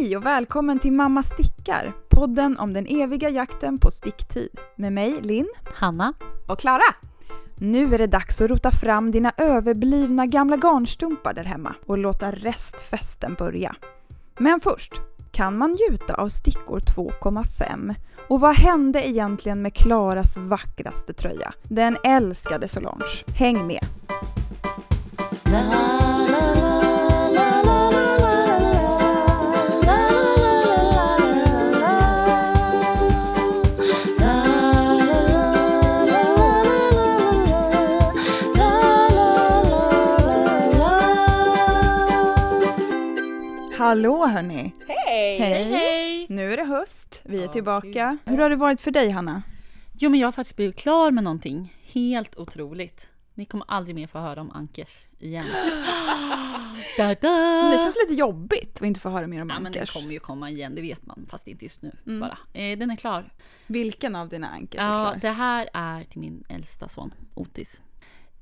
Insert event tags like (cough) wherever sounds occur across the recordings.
Hej och välkommen till Mamma stickar, podden om den eviga jakten på sticktid. Med mig Linn. Hanna. Och Klara. Nu är det dags att rota fram dina överblivna gamla garnstumpar där hemma och låta restfesten börja. Men först, kan man gjuta av stickor 2,5? Och vad hände egentligen med Klaras vackraste tröja? Den älskade Solange. Häng med! Hallå hörni! Hej! Hej! Hej! Nu är det höst, vi är Ja, tillbaka. gud. Hur har det varit för dig Hanna? Jo, men jag har faktiskt blivit klar med någonting helt otroligt. Ni kommer aldrig mer få höra om Ankers igen. (gasps) da, da. Det känns lite jobbigt att inte få höra mer om Ja, men den ankers. kommer ju komma igen, det vet man. Fast inte just nu Mm. bara. Eh, den är klar. Vilken av dina ankers är Ja, klar? det här är till min äldsta son Otis.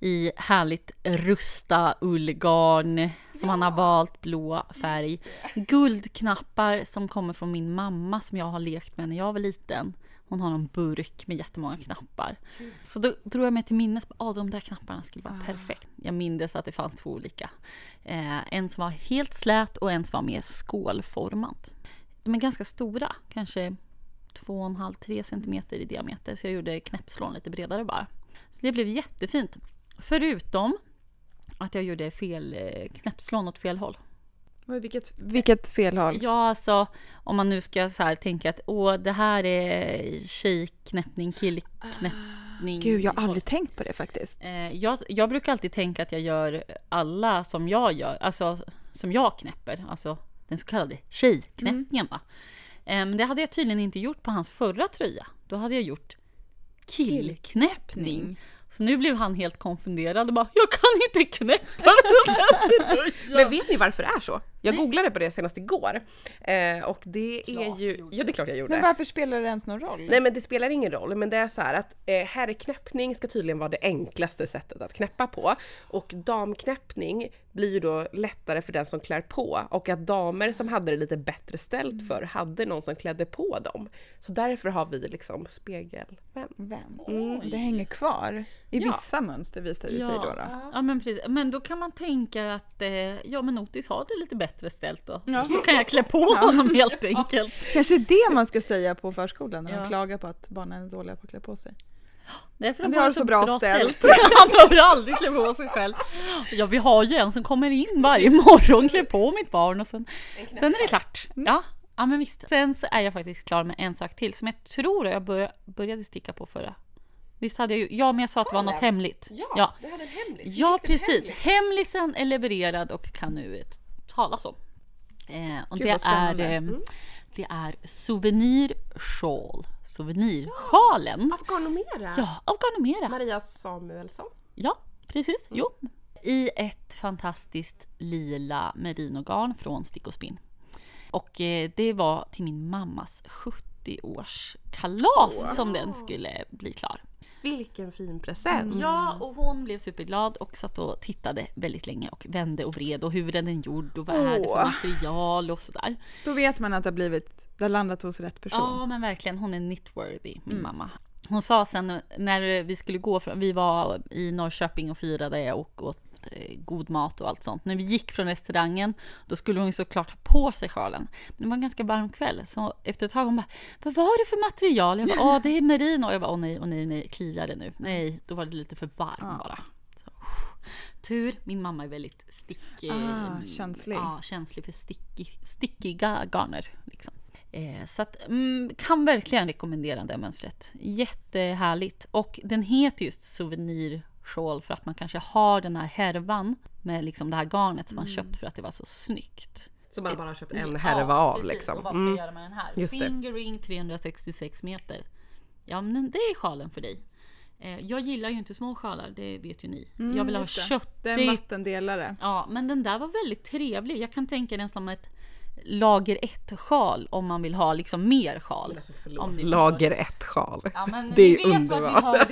I härligt rusta ullgarn som han har valt blå färg. Guldknappar som kommer från min mamma som jag har lekt med när jag var liten. Hon har en burk med jättemånga knappar. Så då drog jag mig till minnes att ah, de där knapparna skulle vara Ah. perfekt. Jag mindes att det fanns två olika. Eh, en som var helt slät och en som var mer skålformat. De är ganska stora, kanske 2,5-3 centimeter i diameter. Så jag gjorde knäppslån lite bredare bara. Så det blev jättefint. Förutom att jag gjorde fel eh, knäppslån åt fel håll. Vilket, vilket felhåll? Ja, alltså om man nu ska så här tänka att åh, det här är tjejknäppning, killknäppning. Gud, jag har aldrig tänkt på det faktiskt. Eh, jag, jag brukar alltid tänka att jag gör alla som jag gör, alltså som jag knäpper, alltså den så kallade tjejknäppningen. Va? Eh, men det hade jag tydligen inte gjort på hans förra tröja. Då hade jag gjort killknäppning. Så nu blev han helt konfunderad och bara “Jag kan inte knäppa den här (laughs) tröjan”. Men vet ni varför det är så? Jag googlade på det senast igår. Eh, och det är ju... Ja det är klart jag gjorde. Men varför spelar det ens någon roll? Nej men det spelar ingen roll, men det är så här att eh, herrknäppning ska tydligen vara det enklaste sättet att knäppa på. Och damknäppning blir ju då lättare för den som klär på. Och att damer som hade det lite bättre ställt för hade någon som klädde på dem. Så därför har vi liksom spegelvän. Vän. Oj. Det hänger kvar. I Ja. vissa mönster visar det sig då. då. Ja men precis, men då kan man tänka att eh, ja men Otis har det lite bättre ställt då. Ja. Så kan jag klä på honom helt enkelt. Kanske det man ska säga på förskolan när de Ja. klagar på att barnen är dåliga på att klä på sig. Därför Men vi har det så bra ställt. Han (laughs) behöver aldrig klä på sig själv. Ja, vi har ju en som kommer in varje morgon, klär på mitt barn och sen, sen är det klart. Ja, ja, men visst. Sen så är jag faktiskt klar med en sak till som jag tror jag började, började sticka på förra. Visst hade jag ju, ja men jag sa att det var något hemligt. Ja, du hade en hemlis. ja precis. Hemlisen är levererad och kan nu t- talas om. Eh, och Gud, det är, eh, det är souvenir shawl. Souvenirsjalen. (gasps) Av Garnomera. Ja, av Garnomera. Maria Samuelsson. Ja, precis. Jo. I ett fantastiskt lila merinogarn från Stick och Spinn. Och eh, det var till min mammas 70-årskalas som den skulle bli klar. Vilken fin present. Ja, och hon blev superglad och satt och tittade väldigt länge och vände och vred och hur är den gjord och vad är det för material och sådär. Då vet man att det har blivit, det har landat hos rätt person. Ja, men verkligen. Hon är knitworthy, min mamma. Hon sa sen när vi skulle gå från, vi var i Norrköping och firade och åt eh, god mat och allt sånt. När vi gick från restaurangen, då skulle hon ju såklart ha på sig sjalen. Men det var en ganska varm kväll, så efter ett tag hon bara, vad var det för material? Jag bara, åh det är merino. Jag bara, åh nej, åh nej, nej, kliar det nu? Nej, då var det lite för varm Ja. bara. Så, tur, min mamma är väldigt stick... eh, Ah, känslig. Ja, känslig för sticky, stickiga garner. Liksom. Eh, så att, mm, kan verkligen rekommendera det mönstret. Jättehärligt. Och den heter just Souvenir Shawl för att man kanske har den här härvan med liksom det här garnet som man köpt för att det var så snyggt. Som man bara har köpt en Ja, härva av precis. liksom. Och vad ska Mm. jag göra med den här? Just. Fingering 366 meter. Ja, men det är sjalen för dig. Eh, jag gillar ju inte små sjalar, det vet ju ni. jag vill ha köttigt. Det är en vattendelare. Ja, men den där var väldigt trevlig. Jag kan tänka den som ett lager 1-sjal om man vill ha liksom mer sjal. Alltså. Om. Lager ett sjal. Ja, men Det är underbart.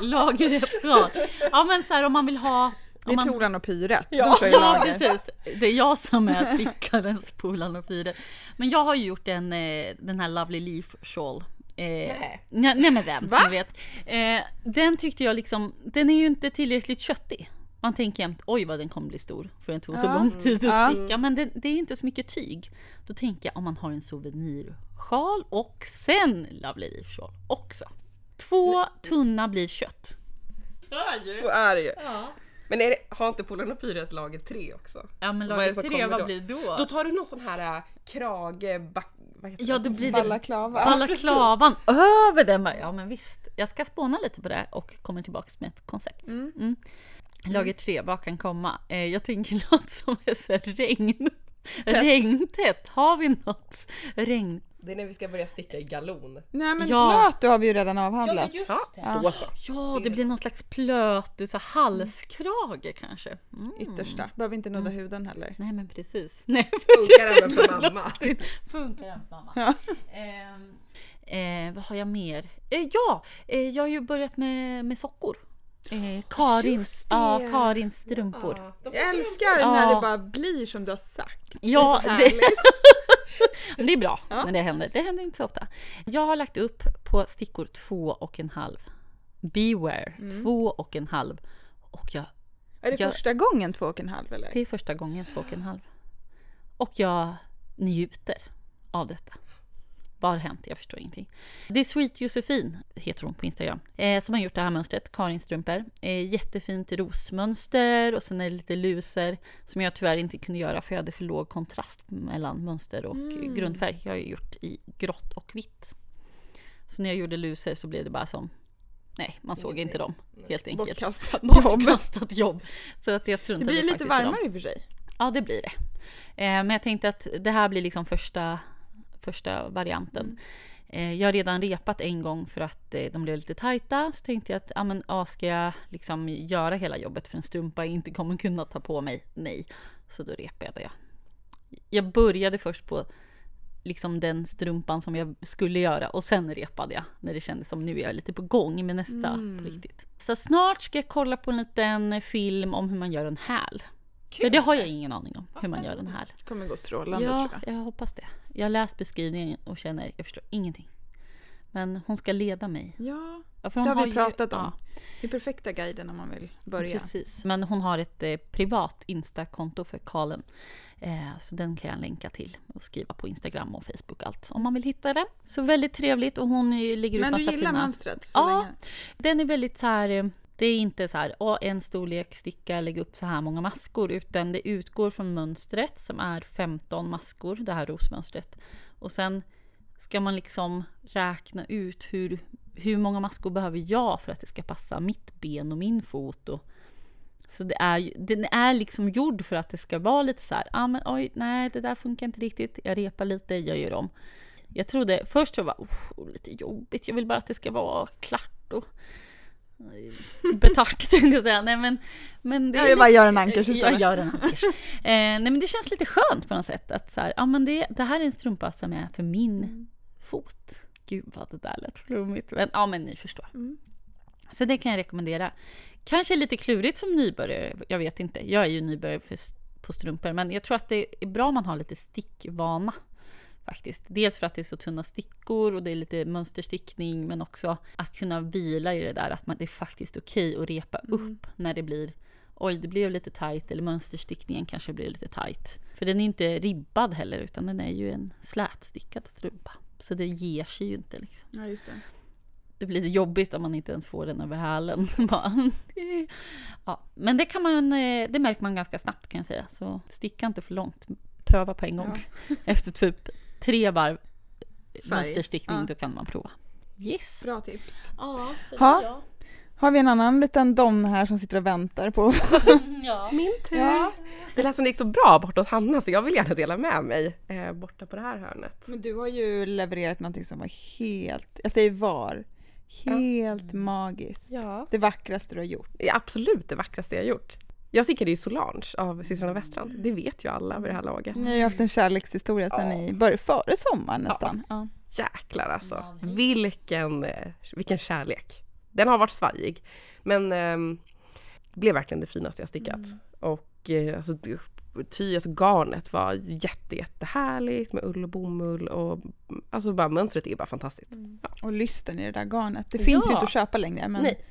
Lager 1-sjal. Ja, men så här om man vill ha Det är man- Polan och Pyret. Ja. De Ja, precis. Det är jag som är stickarens Polan och Pyret. Men jag har ju gjort en, eh, den här Lovely Leaf Shawl. Eh, Nej. nej, men den, Va? vet. Eh, den tyckte jag liksom, den är ju inte tillräckligt köttig. Man tänker jämt, oj vad den kommer bli stor, för den tog så Ja. lång tid att Ja. sticka. Men det, det är inte så mycket tyg. Då tänker jag om man har en souvenirsjal och sen Lovely Leaf Shawl också. Två tunna blir kött. Så är det ju. Men är det, har inte Polarn och Pyret lager 3 också? Ja men det lager tre, vad då? blir då? Då tar du någon sån här äh, krage... Back, vad heter Ja, då blir det Balaklava. balaklavan (laughs) över den. bara, Ja, men visst. Jag ska spåna lite på det och kommer tillbaks med ett koncept. Mm. Lager tre, vad kan komma? Eh, jag tänker (laughs) något som är så här regn. Regntätt. Har vi något regn? Det är när vi ska börja sticka i galon. Nej men Ja. Plato har vi ju redan avhandlat. Ja, då så. Ja, det blir någon slags plöt, du, så halskrage kanske. Mm. Yttersta. Behöver inte nudda huden heller. Nej, men precis. (laughs) Nej, Funkar även för mamma. Det funkar även (laughs) mamma. Ja. Ehm, eh, vad har jag mer? Eh, ja, eh, jag har ju börjat med, med sockor. Eh, Karins, ja, Karins strumpor. Ja, Jag älskar Ja. när det bara blir som du har sagt. Ja, Det är det, (laughs) det är bra Ja. när det händer. Det händer inte så ofta. Jag har lagt upp på stickor två och en halv. Beware, två och en halv. Och jag, Är det Jag- första gången två och en halv eller? det är första gången två och en halv. Och jag njuter av detta. Vad har hänt? Jag förstår ingenting. Det är Sweet Josefin, heter hon på Instagram, eh, som har gjort det här mönstret, Karin strumpor. Eh, jättefint rosmönster och sen är det lite luser som jag tyvärr inte kunde göra för jag hade för låg kontrast mellan mönster och Mm. grundfärg. Jag har gjort i grått och vitt. Så när jag gjorde luser så blev det bara som, nej, man såg inte dem helt enkelt. Bortkastat. Bortkastat jobb. Så att jag Det struntade blir lite varmare i och för sig. Ja, det blir det. Eh, men jag tänkte att det här blir liksom första, första varianten. Eh, jag har redan repat en gång för att eh, de blev lite tajta. Så tänkte jag att, ja men ja, ska jag liksom göra hela jobbet för en strumpa jag inte kommer kunna ta på mig? Nej. Så då repade jag. Jag började först på liksom den strumpan som jag skulle göra och sen repade jag när det kändes som nu är jag lite på gång med nästa på riktigt. Så snart ska jag kolla på en liten film om hur man gör en häl. För det har jag ingen aning om hur man gör en häl. Det kommer gå strålande Ja, tror jag. jag hoppas det. Jag läst beskrivningen och känner, jag förstår ingenting. Men hon ska leda mig. Ja, Ja, det har vi ju- pratat om. ja, Det är perfekta guiden om man vill börja. Precis. Men hon har ett eh, privat Insta-konto för Kalen. Eh, så den kan jag länka till och skriva på Instagram och Facebook allt om man vill hitta den. Så väldigt trevligt och hon eh, lägger ut Men du massa gillar fina... mönstret så Ja. länge? Den är väldigt så här, eh, det är inte så här, åh, en storlek, sticka, lägg upp så här många maskor, utan det utgår från mönstret som är 15 maskor, det här rosmönstret. Och sen ska man liksom räkna ut hur, hur många maskor behöver jag för att det ska passa mitt ben och min fot. Och, så det är, den är liksom gjord för att det ska vara lite så här, ah, men oj, nej, det där funkar inte riktigt, jag repar lite, jag gör om. Jag trodde först att jag var lite jobbigt, jag vill bara att det ska vara klart och betart (laughs) tänkte jag säga. Nej men, men det Ja, är jag bara lite- gör en ankers Jag istället. gör en ankers. eh, nej men det känns lite skönt på något sätt att så här, ja men det, det här är en strumpa som är för min Mm. fot. Gud vad det där lät flummigt. Men ja men ni förstår. Mm. Så det kan jag rekommendera. Kanske lite klurigt som nybörjare, jag vet inte. Jag är ju nybörjare för, på strumpor, men jag tror att det är bra om man har lite stickvana. Faktiskt. Dels för att det är så tunna stickor och det är lite mönsterstickning, men också att kunna vila i det där, att man, det är faktiskt okej att repa upp när det blir Oj, det blev lite tight eller mönsterstickningen kanske blir lite tight. För den är inte ribbad heller, utan den är ju en slätstickad strumpa. Så det ger sig ju inte liksom Ja, just det. det blir lite jobbigt om man inte ens får den över hälen. (laughs) Ja, men det kan man, eh, det märker man ganska snabbt kan jag säga. Så sticka inte för långt. Pröva på en gång. (laughs) Efter typ tre varv mönsterstickning, Ja. då kan man prova. Yes! Bra tips. Ja, så Ha. ja. Har vi en annan liten don här som sitter och väntar på... (laughs) ja. Min tur. Ja. Det lät som det gick så bra borta hos Hanna så jag vill gärna dela med mig eh, borta på det här hörnet. Men du har ju levererat någonting som var helt, jag säger var, helt magiskt. Ja. Det vackraste du har gjort. Det är absolut det vackraste jag gjort. Jag stickade ju Solange av systrarna Westrand. Det vet ju alla vid det här laget. Ni har ju haft en kärlekshistoria sedan i bör- före sommaren nästan. Ja. Jäklar alltså. Ja, Vilken, eh, vilken kärlek. Den har varit svajig. Men det blev verkligen det finaste jag stickat. Mm. Och eh, alltså, ty, alltså garnet var jätte, jättehärligt med ull och bomull och alltså bara mönstret är bara fantastiskt. Och lysten i det där garnet. Det finns ju Ja. inte att köpa längre men Nej.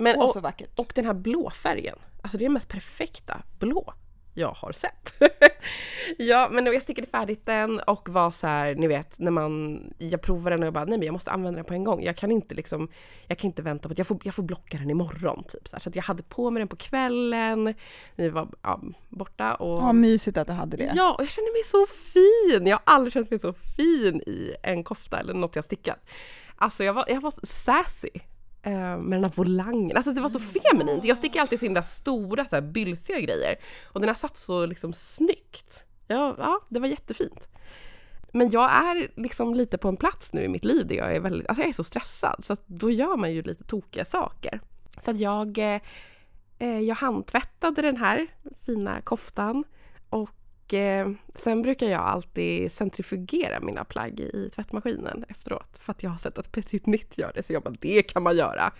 Men, åh och, så vackert. och den här blåfärgen, alltså det är den mest perfekta blå jag har sett. (laughs) ja, men jag stickade färdigt den och var så här, ni vet, när man, jag provade den och jag bara, nej men jag måste använda den på en gång. Jag kan inte liksom, jag kan inte vänta på att jag får, jag får blocka den imorgon typ så här. Så jag hade på mig den på kvällen, ni var ja, borta och... Vad mysigt att du hade det. Ja, och jag kände mig så fin! Jag har aldrig känt mig så fin i en kofta eller något jag stickat. Alltså jag var, jag var sassy. Eh, Med den här volangen, alltså det var så feminint. Jag stickar alltid så himla stora så här bylsiga grejer. Och den har satt så liksom snyggt. Ja, ja, det var jättefint. Men jag är liksom lite på en plats nu i mitt liv där jag är väldigt, alltså jag är så stressad så då gör man ju lite tokiga saker. Så att jag, eh, eh, jag handtvättade den här fina koftan och eh, sen brukar jag alltid centrifugera mina plagg i tvättmaskinen efteråt för att jag har sett att Petit Nitt gör det så jag bara det kan man göra.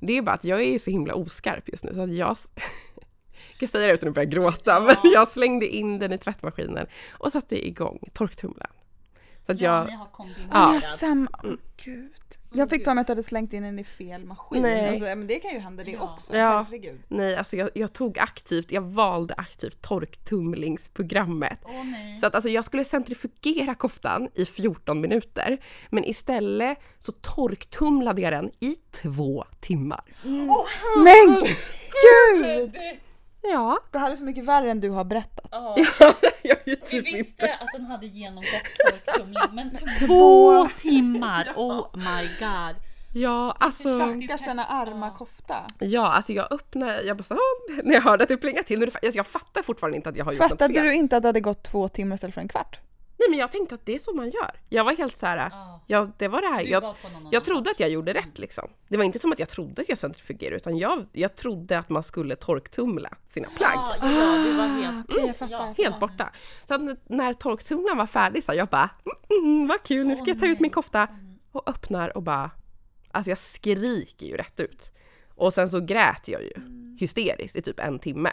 Det är bara att jag är så himla oskarp just nu så att jag (laughs) jag kan säga det utan att börja gråta, men jag slängde in den i tvättmaskinen och satte igång torktumlaren. Så att Ja, jag, ni har kombinerat. Ja. Sam... Åh, gud. Jag fick för mig att du hade slängt in den i fel maskin. Nej. Alltså, men det kan ju hända det Ja. också. Ja. Herregud. nej alltså jag, jag tog aktivt, jag valde aktivt torktumlingsprogrammet. Nej. Så att alltså jag skulle centrifugera koftan i 14 minuter, men istället så torktumlade jag den i två timmar. Åh, Men gud! (laughs) Ja, Det här är så mycket värre än du har berättat. Ja. (laughs) Vi typ visste inte... att den hade genomgått torktumling, men (laughs) två timmar! (laughs) Oh my god. Ja, alltså... Stackars denna arma kofta. Ja, alltså jag öppnade, jag bara så, när jag hörde att det plingade till. Alltså jag fattar fortfarande inte att jag har gjort Fattade något fel. du inte att det hade gått två timmar istället för en kvart? Nej men jag tänkte att det är så man gör. Jag var helt så här. Ja. ja det var det här. Du Jag, jag trodde att jag gjorde rätt liksom. Det var inte som att jag trodde att jag centrifugerade utan jag, jag trodde att man skulle torktumla sina plagg. Ja, ja, du var helt... Ah, okej, jag. Ja, Helt borta. Så att när torktumlaren var färdig så jag bara mm, mm, vad kul, nu ska jag ta ut min kofta. Och öppnar och bara, alltså jag skriker ju rätt ut. Och sen så grät jag ju hysteriskt i typ en timme.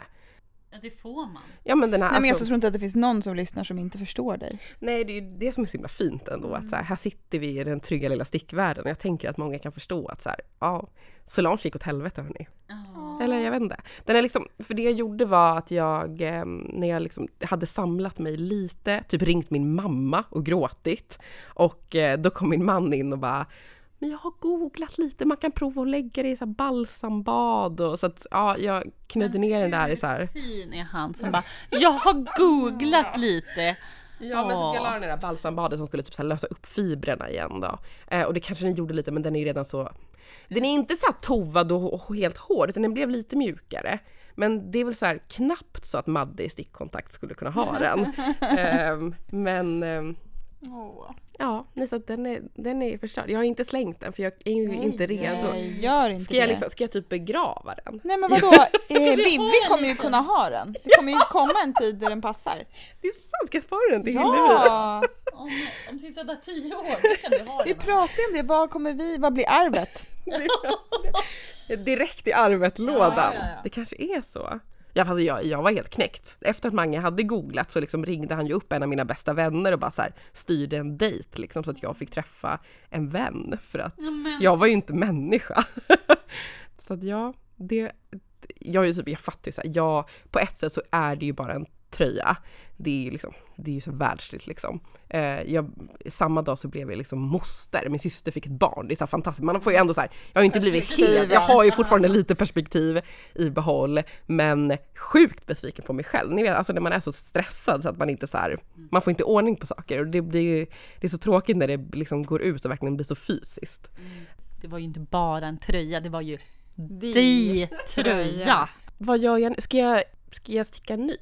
Ja, det får man. Ja men den här, Nej men jag alltså, tror inte att det finns någon som lyssnar som inte förstår dig. nej det är ju det som är så himla fint ändå att så här, här sitter vi i den trygga lilla stickvärlden och jag tänker att många kan förstå att så här, ja, Solange gick åt helvete hörni. Ja. Eller jag vet inte. Den är liksom, för det jag gjorde var att jag, eh, när jag liksom hade samlat mig lite, typ ringt min mamma och gråtit. Och eh, då kom min man in och bara men jag har googlat lite, man kan prova att lägga det i så här balsambad och så att ja, jag knödde ner den där i så här. fin är han som bara Jag har googlat lite. Ja men så jag la den i det där balsambadet som skulle typ så lösa upp fibrerna igen då. Eh, och det kanske den gjorde lite men den är ju redan så Den är inte så här tovad och, helt hård utan den blev lite mjukare. Men det är väl så här knappt så att Madde i stickkontakt skulle kunna ha den. (laughs) Ehm, men Åh. Ja, nej, så att den, är, den är förstörd. Jag har inte slängt den för jag är ju inte redo. Nej, gör inte Ska jag, liksom, ska jag typ begrava den? Nej men vadå, (laughs) eh, Vivi kommer ju kunna ha den. Det (laughs) kommer ju komma en tid där den passar. Det är sant, ska jag spara den till Hillevi? Ja! Om, om sista tio år, då kan du ha Vi den. pratade ju om det, vad kommer vi, vad blir arvet? (laughs) Direkt i arvet-lådan. Ja, ja, ja. Det kanske är så. Ja, fast jag, jag var helt knäckt. Efter att Mange hade googlat så liksom ringde han ju upp en av mina bästa vänner och bara så här, styrde en dejt liksom, så att jag fick träffa en vän. För att Ja, men- jag var ju inte människa. (laughs) så att ja, det, jag, är ju typ, jag fattar ju så här, ja, på ett sätt så är det ju bara en tröja. Det är ju liksom, det är ju så världsligt liksom. Eh, jag, samma dag så blev jag liksom moster, min syster fick ett barn. Det är så fantastiskt. Man får ju ändå så här, jag har ju inte blivit helt, jag har ju fortfarande lite perspektiv i behåll, men sjukt besviken på mig själv. Ni vet, alltså när man är så stressad så att man inte så här, man får inte ordning på saker och det blir, det är så tråkigt när det liksom går ut och verkligen blir så fysiskt. Det var ju inte bara en tröja, det var ju Di. di tröja. Vad gör jag nu? Ska jag, ska jag sticka en ny?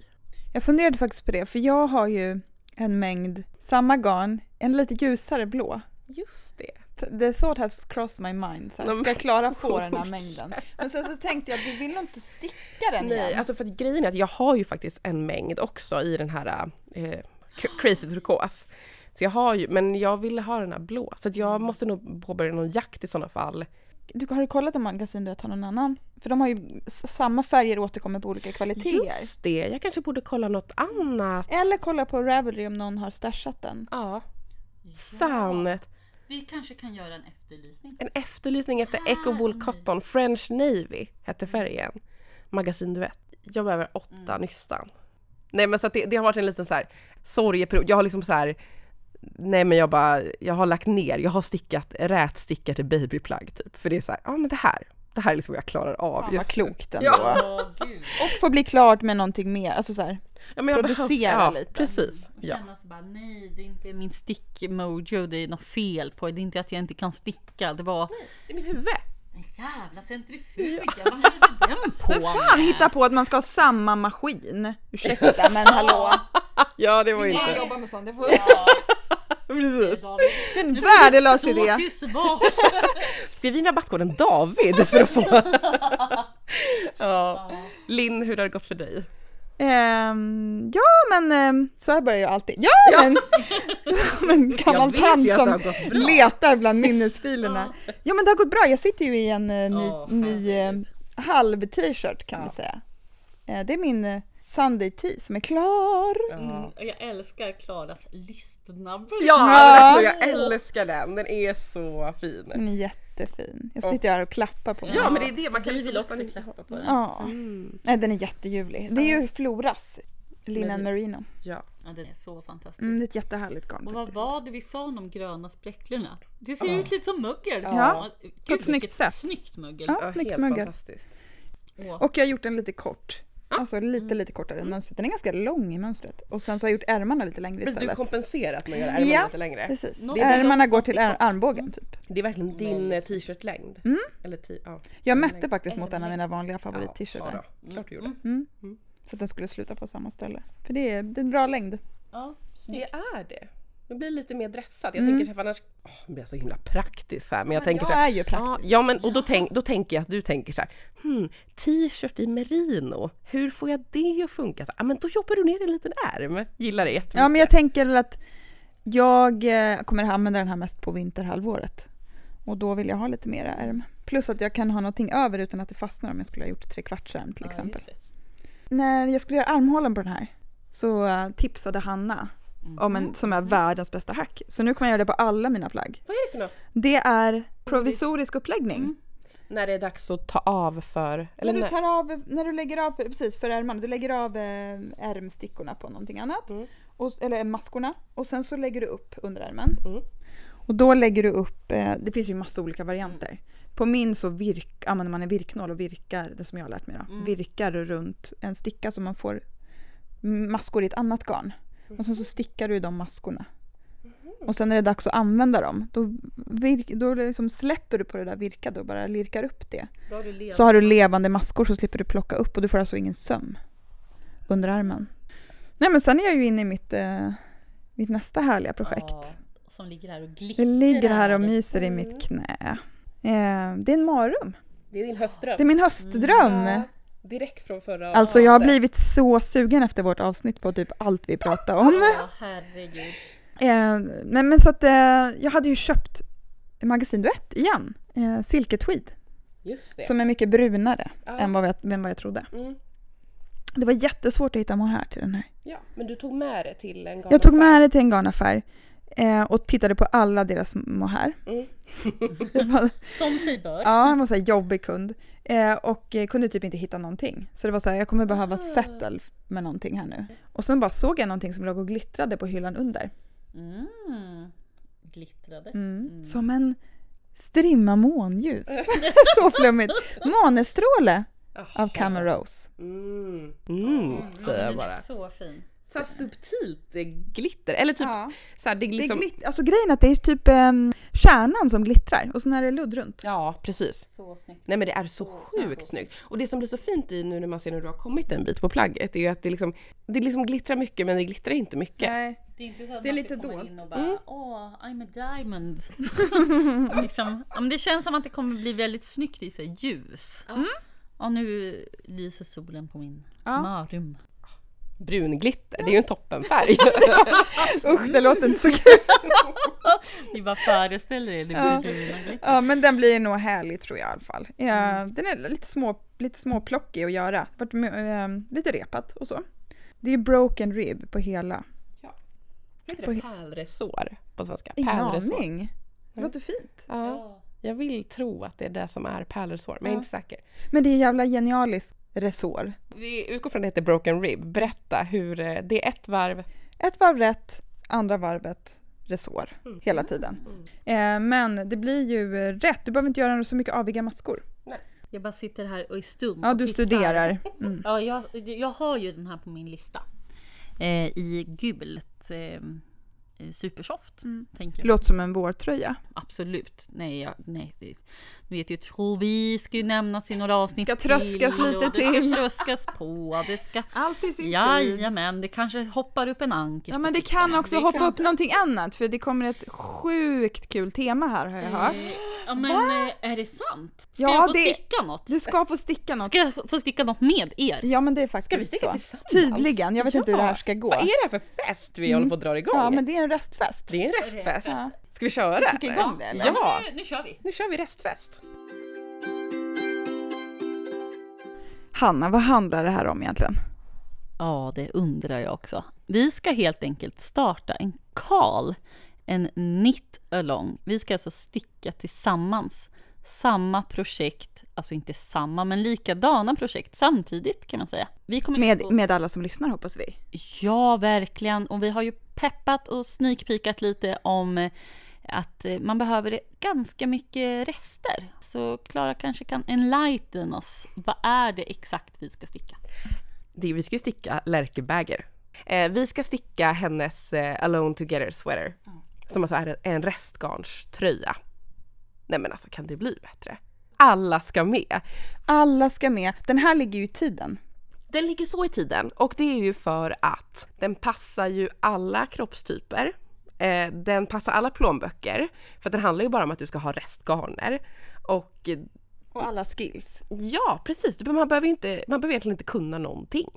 Jag funderade faktiskt på det, för jag har ju en mängd samma garn, en lite ljusare blå. Just det. The thought has crossed my mind. Så här, ska Klara få den här mängden? Men sen så tänkte jag, du vill nog inte sticka den Nej, igen? alltså för att grejen är att jag har ju faktiskt en mängd också i den här eh, cr- crazy turkos. Så jag har ju, men jag ville ha den här blå. Så jag måste nog påbörja någon jakt i sådana fall. Du, har du kollat om Magasin Duett har någon annan? För de har ju samma färger återkommer på olika kvaliteter. Just det, jag kanske borde kolla något annat. Eller kolla på Ravelry om någon har stashat den. Ja, sant. Vi kanske kan göra en efterlysning. En efterlysning efter Echo Wool Cotton French Navy hette färgen. Magasin Duett. Jag behöver åtta nystan. Nej men så att det, det har varit en liten så här sorgeperiod. Jag har liksom så här Nej men jag bara, jag har lagt ner, jag har stickat rätstickade babyplagg typ. För det är så här, ja men det här, det här är liksom vad jag klarar av Fan vad klokt ändå. Ja. Gud. Och få bli klart med någonting mer. Alltså så här. Ja, men jag Producera behövs- ja, lite. Precis. Och Ja. känna så bara, nej det är inte min stick-mojo, det är något fel på det är inte att jag inte kan sticka, det var I mitt huvud. Den jävla centrifugen, vad hade den på Fan, hitta på att man ska ha samma maskin. Ursäkta men hallå. (laughs) Ja det var Jag inte... jobbar med sånt. Det, får, (laughs) Precis. det är en värdelös idé. Skriv in rabattkoden DAVID för att få... (laughs) ja. Linn, hur har det gått för dig? Ehm, ja men ehm, så här börjar jag alltid. Ja, men! (laughs) som en gammal vet tant ju att det som har gått bra. letar bland minnesfilerna. Ja men det har gått bra. Jag sitter ju i en eh, ny, Åh, ny eh, halv t-shirt kan vi Ja. säga. Eh, det är min eh, Sunday tee som är klar. Mm, och jag älskar Klaras lystnabbel. Ja, Ja. Alltså, jag älskar den. Den är så fin. Den är jättefin. Jag sitter här och klappar på den. Ja, men det är det man kan Vi liksom vill också klappa på den. Ja, Mm. Nej, den är jätteljuvlig. Det är ju Floras Linen Men- Merino. Ja. Ja, den är så fantastisk. Mm, det är ett jättehärligt garn Och vad faktiskt. var det vi sa om de gröna spräcklorna? Det ser ut lite som mögel. Ja, Gud, på ett snyggt sätt. Snyggt mögel. Ja, Ja, snyggt helt mögel. Och jag har gjort den lite kort. Alltså lite lite kortare än mönstret. Den är ganska lång i mönstret. Och sen så har jag gjort ärmarna lite längre Blir du istället. kompenserat med att göra ärmarna Ja. lite längre? Precis. Nå- Ärmarna det- går till ar- armbågen typ. Det är verkligen din eh, t-shirt-längd. Eller t- ja. Jag mätte faktiskt mot en av mina vanliga Ja, favorit-t-shirtar. då. Klart du gjorde. Mm. Så att den skulle sluta på samma ställe. För det är, det är en bra längd. Ja, Det snyggt. är det. Det blir lite mer dressat. Jag tänker så här, annars det blir jag så himla praktiskt här. Men jag tänker jag så här, är ju praktisk. Ja, ja men och då, tänk, då tänker jag att du tänker så här, hmm, t-shirt i merino, hur får jag det att funka? Så, ja, men då jobbar du ner en liten ärm. Gillar det jättemycket. Ja men jag tänker väl att jag eh, kommer använda den här mest på vinterhalvåret. Och då vill jag ha lite mera ärm. Plus att jag kan ha någonting över utan att det fastnar om jag skulle ha gjort trekvartsärm till exempel. När jag skulle göra armhålen på den här så eh, tipsade Hanna om en som är världens bästa hack. Så nu kommer jag göra det på alla mina plagg. Vad är det för något? Det är provisorisk uppläggning. När det är dags att ta av för... Eller när, du tar av, när du lägger av, precis för ärmarna, du lägger av eh, ärmstickorna på någonting annat. Mm. Och, eller maskorna. Och sen så lägger du upp underärmen. Mm. Och då lägger du upp, eh, det finns ju massa olika varianter. På min så virk, använder man en virknål och virkar, det som jag har lärt mig då, Mm. virkar runt en sticka så man får maskor i ett annat garn. Och sen så stickar du i de maskorna. Och sen när det är dags att använda dem, då, virk, då liksom släpper du på det där virkade och bara lirkar upp det. Har. Så har du levande maskor så slipper du plocka upp och du får alltså ingen söm under armen. Nej men sen är jag ju inne i mitt, eh, mitt nästa härliga projekt. Ja, som ligger här och glittrar. Det ligger här och myser i mitt knä. Eh, det är en marum. det är din höstdröm. Det är min höstdröm. Ja, direkt från förra Alltså jag har avsnittet. blivit så sugen efter vårt avsnitt på typ allt vi pratade om. Ja, herregud. Eh, men, men så att eh, jag hade ju köpt Magasin Duett igen. Eh, Silketweed. Just det. Som är mycket brunare Ja. än vad jag, än vad jag trodde. Mm. Det var jättesvårt att hitta mohair till den här. Ja, men du tog med det till en Jag tog med det till en garnaffär eh, och tittade på alla deras mohair. Mm. (laughs) Som sig bör. ja, han var så jobbig kund. Eh, och kunde typ inte hitta någonting. Så det var så här, jag kommer behöva Ah. settle med någonting här nu. Och sen bara såg jag någonting som låg och glittrade på hyllan under. Mm. Glittrade. Mm. Som en strimma månljus. (laughs) (laughs) så flummigt. Månestråle av Camel Rose. Mm. Mm, säger jag den bara. är så fin. Så subtilt glitter. Eller typ Ja. så här, det är Det är liksom... glitt- alltså grejen är att det är typ um, kärnan som glittrar och sen är det ludd runt. Ja, precis. Så snyggt. Nej men det är så Så, så, sjukt så. snyggt. Och det som blir så fint i nu när man ser när du har kommit en bit på plagget är ju att det liksom, det liksom glittrar mycket men det glittrar inte mycket. Nej. Det är inte så att Det är man lite alltid kommer dolt. in och bara Mm. åh, I'm a diamond. (laughs) liksom, det känns som att det kommer bli väldigt snyggt i sig ljus. Mm. Ja, nu lyser solen på min Ja. marum. Brunglitter, det är ju en toppenfärg. (laughs) Usch, det låter inte så kul. (laughs) Ni bara föreställer er det Ja. blir bruna glitter. Ja, men den blir nog härlig tror jag i alla fall. Ja, Den är lite, små, lite småplockig att göra. Vart, eh, lite repat och så. Det är broken rib på hela. Heter På- det pärlresår på svenska? Ingen aning. Det låter fint. Ja, Ja. jag vill tro att det är det som är pärlresår, men jag är Ja. inte säker. Men det är jävla genialiskt resår. Vi utgår från att det heter broken rib. Berätta hur, eh, det är ett varv. Ett varv rätt, andra varvet resår Mm. hela tiden. Eh, men det blir ju rätt. Du behöver inte göra så mycket aviga maskor. Jag bara sitter här och är stum. Ja, och du tittar. studerar. Mm. Ja, jag, jag har ju den här på min lista. Eh, I gult. Eh, supersoft. Mm. Tänker jag. Låter som en vårtröja. Absolut. Nej, jag, nej. det- vet ju, tror vi ska ju nämnas i några avsnitt Ska tröskas till, lite och Det till. ska tröskas på. Det ska... (laughs) Allt i sin Jajamän, det kanske hoppar upp en anker. Ja men det kan också Det hoppa kan- upp någonting annat för det kommer ett sjukt kul tema här har jag hört. Eh, Ja men eh, är det sant? Ska Ja, jag få det- sticka något? Du ska få sticka något. Ska jag få sticka något med er? Ja men det är faktiskt Ska vi sticka så. tillsammans? Tydligen, jag vet inte hur det här ska gå. Vad är det här för fest vi håller på att dra igång? Ja men det är en restfest. Det är en restfest. Ja. Ska vi köra? Kicka eller? igång det, eller? Ja, Nu, nu kör vi! nu kör vi restfest. Hanna, vad handlar det här om egentligen? Ja, det undrar jag också. Vi ska helt enkelt starta en call, en knit along. Vi ska alltså sticka tillsammans. Samma projekt, alltså inte samma, men likadana projekt samtidigt kan man säga. Vi kommer Med, gå- med alla som lyssnar hoppas vi. Ja, verkligen. Och vi har ju peppat och sneakpeakat lite om eh, att eh, man behöver ganska mycket rester. Så Klara kanske kan enlighten oss. Vad är det exakt vi ska sticka? Det, vi ska ju sticka Lärke Bagger. Eh, vi ska sticka hennes eh, Alone Together sweater. Som alltså är en restgarnströja. Nej men alltså kan det bli bättre? Alla ska med. Alla ska med. Den här ligger ju i tiden. Den ligger så i tiden och det är ju för att den passar ju alla kroppstyper. Eh, den passar alla plånböcker. För den handlar ju bara om att du ska ha restgarner. Och Och alla skills. ja, precis. Man behöver, inte, man behöver egentligen inte kunna någonting.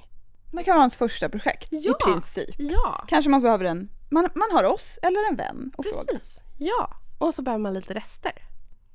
Det kan vara hans första projekt Ja. i princip. Ja, Kanske man behöver en, man, man har oss eller en vän och fråga. precis. Ja, och så behöver man lite rester.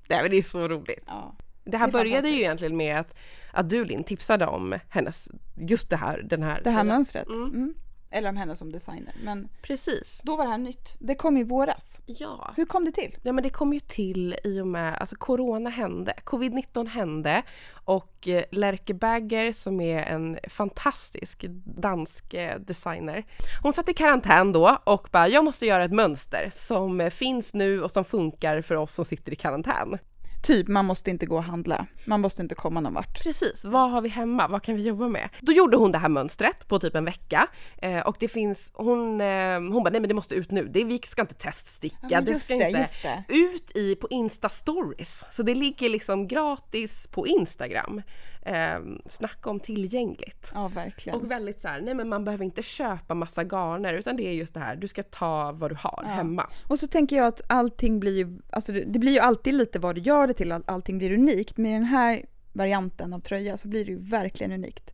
Nej men det är så roligt. Ja. Det här Det började ju egentligen med att, att du Linn tipsade om hennes, just det här, den här Det här mönstret. Mm. Mm. Eller om henne som designer. Men Precis. då var det här nytt. Det kom i våras. Ja. Hur kom det till? Ja men det kom ju till i och med, alltså corona hände, covid-19 hände och eh, Lerke Bagger som är en fantastisk dansk eh, designer. Hon satt i karantän då och bara, jag måste göra ett mönster som eh, finns nu och som funkar för oss som sitter i karantän. Typ, man måste inte gå och handla. Man måste inte komma någon vart. Precis, vad har vi hemma? Vad kan vi jobba med? Då gjorde hon det här mönstret på typ en vecka eh, och det finns, hon, eh, hon bara nej men det måste ut nu, det, vi ska inte teststicka, men det ska det, inte ut i på Insta stories. Så det ligger liksom gratis på Instagram. Eh, snacka om tillgängligt. Ja, verkligen. Och väldigt så här, nej men man behöver inte köpa massa garner utan det är just det här, du ska ta vad du har Ja. hemma. Och så tänker jag att allting blir ju, alltså det det blir ju alltid lite vad du gör det till, all- allting blir unikt. Med den här varianten av tröja så blir det ju verkligen unikt.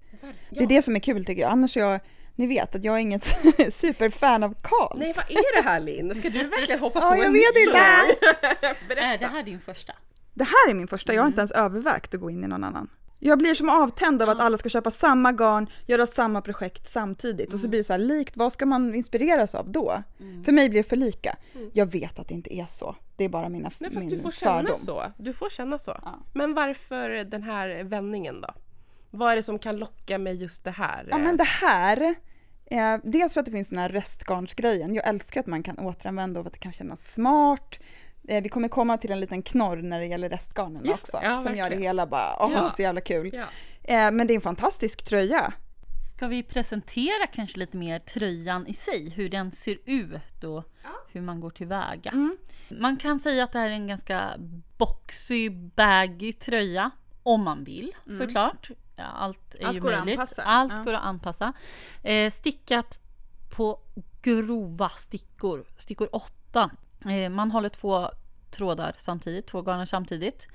Det är det som är kul tycker jag. Annars är jag, ni vet att jag är inget (laughs) superfan av Karls. Nej vad är det här Linn? Ska du verkligen hoppa (laughs) Ja, på jag en vet inte. grej? (laughs) Är det här din första? Det här är min första, jag har inte ens övervägt att gå in i någon annan. Jag blir som avtänd av att alla ska köpa samma garn, göra samma projekt samtidigt och så blir det så här likt, vad ska man inspireras av då? För mig blir det för lika. Jag vet att det inte är så, det är bara mina, Nej fast min du får känna fördom. så. Du får känna så. Ja. Men varför den här vändningen då? Vad är det som kan locka med just det här? Ja men det här, eh, dels för att det finns den här restgarnsgrejen. Jag älskar att man kan återanvända och att det kan kännas smart. Eh, vi kommer komma till en liten knorr när det gäller restgarnen Just också. det, ja, som gör det verkligen. hela bara, åh Ja. så jävla kul. Ja. Eh, men det är en fantastisk tröja. Ska vi presentera kanske lite mer tröjan i sig, hur den ser ut och hur man går tillväga? Mm. Man kan säga att det här är en ganska boxy, baggy tröja. Om man vill såklart. Ja, allt är Mm. Allt ju går att möjligt. anpassa. Allt Ja. går att anpassa. Eh, stickat på grova stickor. Stickor 8. Eh, man håller två trådar samtidigt, två garner samtidigt.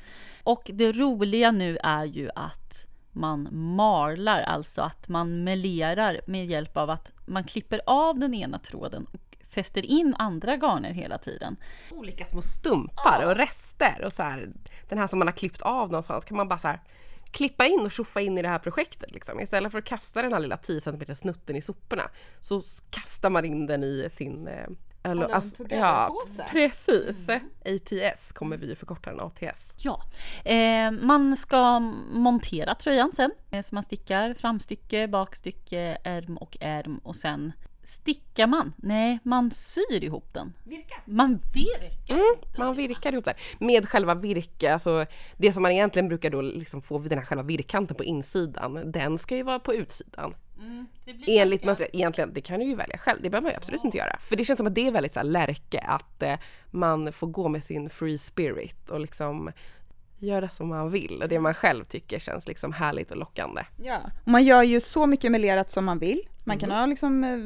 Och det roliga nu är ju att man marlar, alltså att man melerar med hjälp av att man klipper av den ena tråden och fäster in andra garner hela tiden. Olika små stumpar och rester och så här, den här som man har klippt av någonstans kan man bara så här klippa in och tjoffa in i det här projektet liksom. Istället för att kasta den här lilla 10 cm snutten i soporna så kastar man in den i sin eh, öl- Alone alltså, Together-påse. precis. ATS kommer vi förkorta den ATS. Ja, eh, man ska montera tröjan sen. Eh, Så man stickar framstycke, bakstycke, ärm och ärm och sen stickar man. Nej, man syr ihop den. Man virkar Mm, ihop den. man virkar ihop det. Med själva virke, alltså det som man egentligen brukar då liksom få vid den här själva virkkanten på insidan, den ska ju vara på utsidan. Mm, Enligt mönstret, egentligen, det kan du ju välja själv, det behöver man ju absolut inte göra. För det känns som att det är väldigt så här lärke, att eh, man får gå med sin free spirit och liksom göra som man vill och det man själv tycker känns liksom härligt och lockande. Ja. Och man gör ju så mycket melerat som man vill. Man kan ha liksom, eh,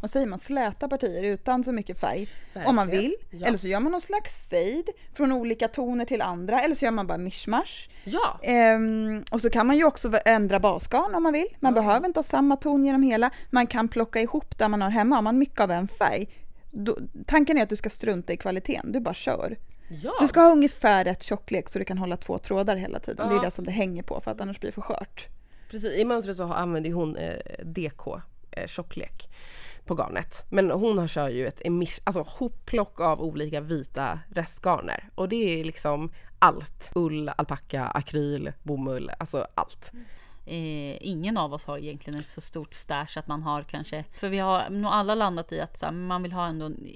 vad säger man, släta partier utan så mycket färg. Om man vill. Verkligen. Ja. Eller så gör man någon slags fade från olika toner till andra. Eller så gör man bara mishmash. Ja! Ehm, och så kan man ju också ändra basgarn om man vill. Man behöver inte ha samma ton genom hela. Man kan plocka ihop där man har hemma. Har man mycket av en färg. Då, tanken är att du ska strunta i kvaliteten. Du bara kör. Ja! Du ska ha ungefär rätt tjocklek så du kan hålla två trådar hela tiden. Det Ja. är det som det hänger på för att annars blir det för skört. Precis, i mönstret så har- använder hon eh, DK, eh, tjocklek, på garnet. Men hon har kör ju ett alltså hopplock av olika vita restgarner. Och det är liksom allt. Ull, alpacka, akryl, bomull, alltså allt. Eh, ingen av oss har egentligen ett så stort stash att man har kanske, för vi har nog alla landat i att så här, man vill ha ändå en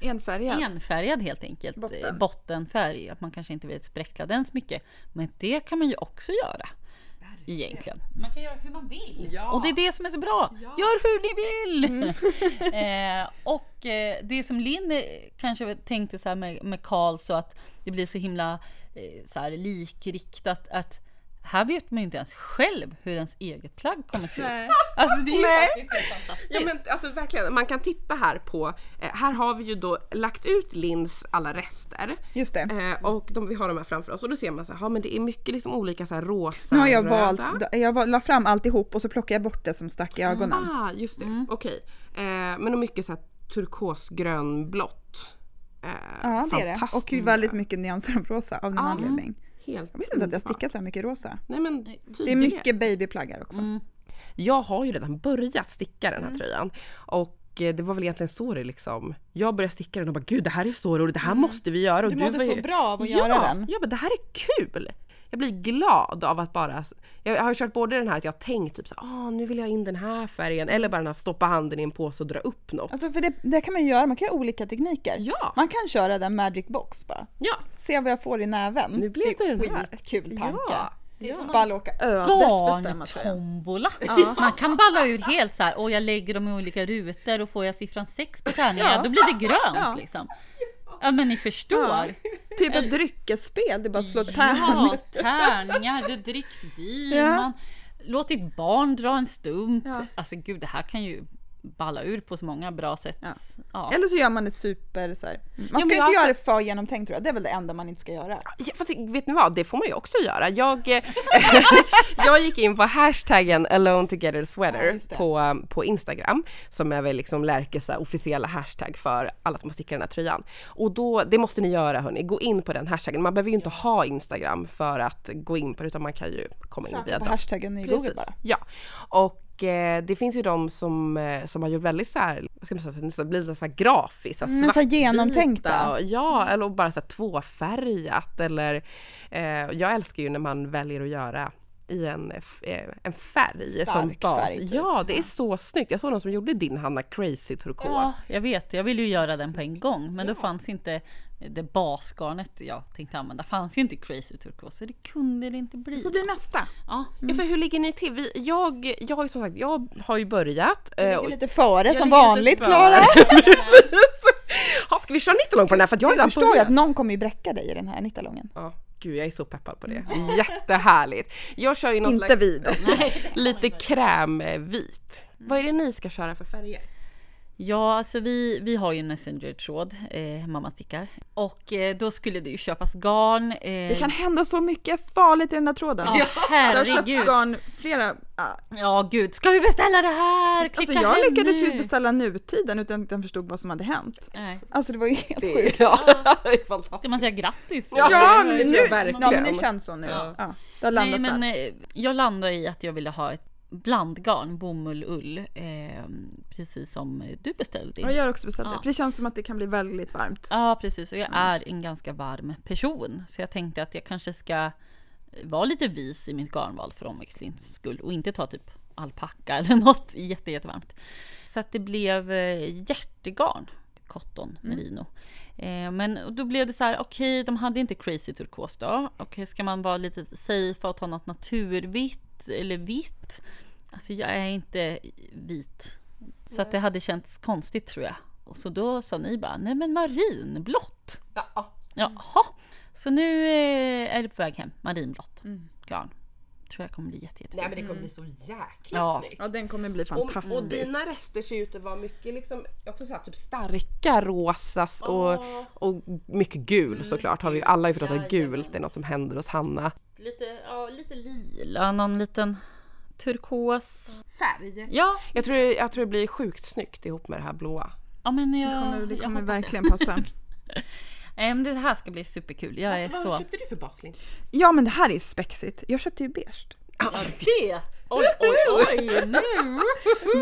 Enfärgad. enfärgad helt enkelt. Botten. Bottenfärg, att man kanske inte vill spräckla den så mycket. Men det kan man ju också göra. Egentligen. Man kan göra hur man vill. Ja. Och det är det som är så bra. Gör hur ni vill! (laughs) eh, och eh, det som Linn eh, kanske tänkte så här med, med Karl så att det blir så himla eh, så här likriktat att här vet man ju inte ens själv hur ens eget plagg kommer se ut. Nej. Alltså det är ju Nej. faktiskt fantastiskt. Ja men alltså verkligen, man kan titta här på, eh, här har vi ju då lagt ut Linns alla rester. Just det. Eh, och de, vi har de här framför oss och då ser man så här, ja men det är mycket liksom olika så här rosa, Nu har jag röda. valt, jag la fram alltihop och så plockade jag bort det som stack i ögonen. Ah, just det. Okej. Eh, men och mycket så här turkosgrönblått. Ja det är det. Och väldigt mycket nyanser av rosa av någon Ja. anledning. Helt Jag visste inte att jag stickar så här mycket rosa. Nej men Det är mycket babyplagg här också. Mm. Jag har ju redan börjat sticka den här Mm. tröjan. Och eh, det var väl egentligen så det liksom, jag började sticka den och bara gud det här är så roligt, det här måste vi göra. Och Mm. Du mådde var ju- så bra av att ja, göra den. Ja men det här är kul! Jag blir glad av att bara, jag har ju kört både den här att jag har tänkt typ så ah nu vill jag ha in den här färgen eller bara den här stoppa handen i en påse och dra upp något. Alltså för det, det kan man göra, man kan göra olika tekniker. Ja. Man kan köra den magic box bara. ja, Se vad jag får i näven. nu blev det den här. skitkul tanke. Ja. Det är som Bara låta ödet bestämma sig. Man kan balla ur helt så här. Och jag lägger dem i olika rutor och får jag siffran 6 på tärningen, ja. då blir det grönt Ja. liksom. Ja men ni förstår. Typ ett dryckesspel, det är bara att slå Ja, tärning. tärningar, det dricks vin, Ja. man låt ditt barn dra en stump. Ja. Alltså gud, det här kan ju balla ur på så många bra sätt. Ja. Ja. Eller så gör man det super så här. Man ska men inte göra det för genomtänkt tror jag. Det är väl det enda man inte ska göra. Ja, fast vet ni vad, det får man ju också göra. Jag, eh, (laughs) jag gick in på hashtaggen alone together Ja, sweater på, på Instagram som är väl liksom Lärkes officiella hashtag för alla som har stickat den här tröjan. Och då, det måste ni göra hörni, gå in på den hashtaggen. Man behöver ju inte ha Instagram för att gå in på det utan man kan ju komma in via Söka på dem. hashtaggen i Google bara. Ja, och eh, det finns ju de som, eh, som har gjort väldigt så här, vad ska man säga, nästan blir lite så här grafiskt, så här Mm, så här genomtänkta. och- Ja, eller bara så här tvåfärgat eller eh, jag älskar ju när man väljer att göra i en, eh, en färg som Stark bas. färg, typ. Ja, det är så snyggt. Jag såg någon som gjorde din Hanna Crazy turkos. Ja, jag vet. Jag ville ju göra den på en gång, men då fanns inte det basgarnet jag tänkte använda. fanns ju inte crazy turkos, så det kunde det inte bli. Det får bli nästa. Ja, Ja, för hur ligger ni till? Vi, jag, jag har ju som sagt, jag har ju börjat. eh, Det och- är lite före Jag som ligger vanligt. Klara. (laughs) Ja, ska vi köra 90 på den här? För att jag har Jag förstår ju att någon kommer ju bräcka dig i den här nittalongen. Ja, gud jag är så peppad på det. Jättehärligt. Jag kör ju någon Inte slags vi (laughs) lite krämvit. Vad är det ni ska köra för färger? Ja, alltså vi, vi har ju en Messenger-tråd, eh, mamma stickar. Och eh, då skulle det ju köpas garn. Eh, Det kan hända så mycket farligt i den här tråden. Ja, Det har herregud. garn flera... ah. Ja, gud. Ska vi beställa det här? Klicka Alltså jag hem lyckades nu. ju beställa nutiden utan att jag förstod vad som hade hänt. Nej. Alltså det var ju helt Det, sjukt. ja. (laughs) Ska man säga grattis? Ja, Ja, det men tror nu, jag verkligen. ja, men det känns så nu. Ja. Ja. det har landat Nej, men väl. eh, jag landade i att jag ville ha ett blandgarn, bomull, ull. Eh, precis som du beställde. Ja, jag har också beställt Ja. det. För det känns som att det kan bli väldigt varmt. Ja, precis. Och jag är en ganska varm person. Så jag tänkte att jag kanske ska vara lite vis i mitt garnval för omväxlings skull. Och inte ta typ alpacka (laughs) eller något jätte, jättevarmt. Så att det blev eh, hjärtegarn. Cotton merino. Eh, men då blev det så här, okej, de hade inte crazy turkos då. Okej, ska man vara lite safe och ta något naturvitt eller vitt? Alltså jag är inte vit. Så att det hade känts konstigt tror jag. Och så då sa ni bara, nej men marinblått. Ja, Jaha. Så nu eh, är det på väg hem, marinblått Mm. garn. Tror jag kommer bli jätte, jättefint. Nej men det kommer bli så jäkla Ja. snyggt. Ja, den kommer bli Och, fantastisk. och dina rester ser ut att vara mycket liksom, också så här, typ starka rosas och, och mycket gul såklart har vi ju alla ju förstått att Mm. Gult är något som händer hos Hanna. Lite, ja, lite lila, någon liten turkos. Färg. Ja, Jag tror, jag tror det blir sjukt snyggt ihop med det här blåa. ja men jag, Det kommer, det kommer verkligen passa. (laughs) Det. Men det här ska bli superkul. Jag är Vad så... köpte du för baslin? Ja, men det här är ju spexigt. Jag köpte ju beige. Ja, det! Oj, oj, oj, nu!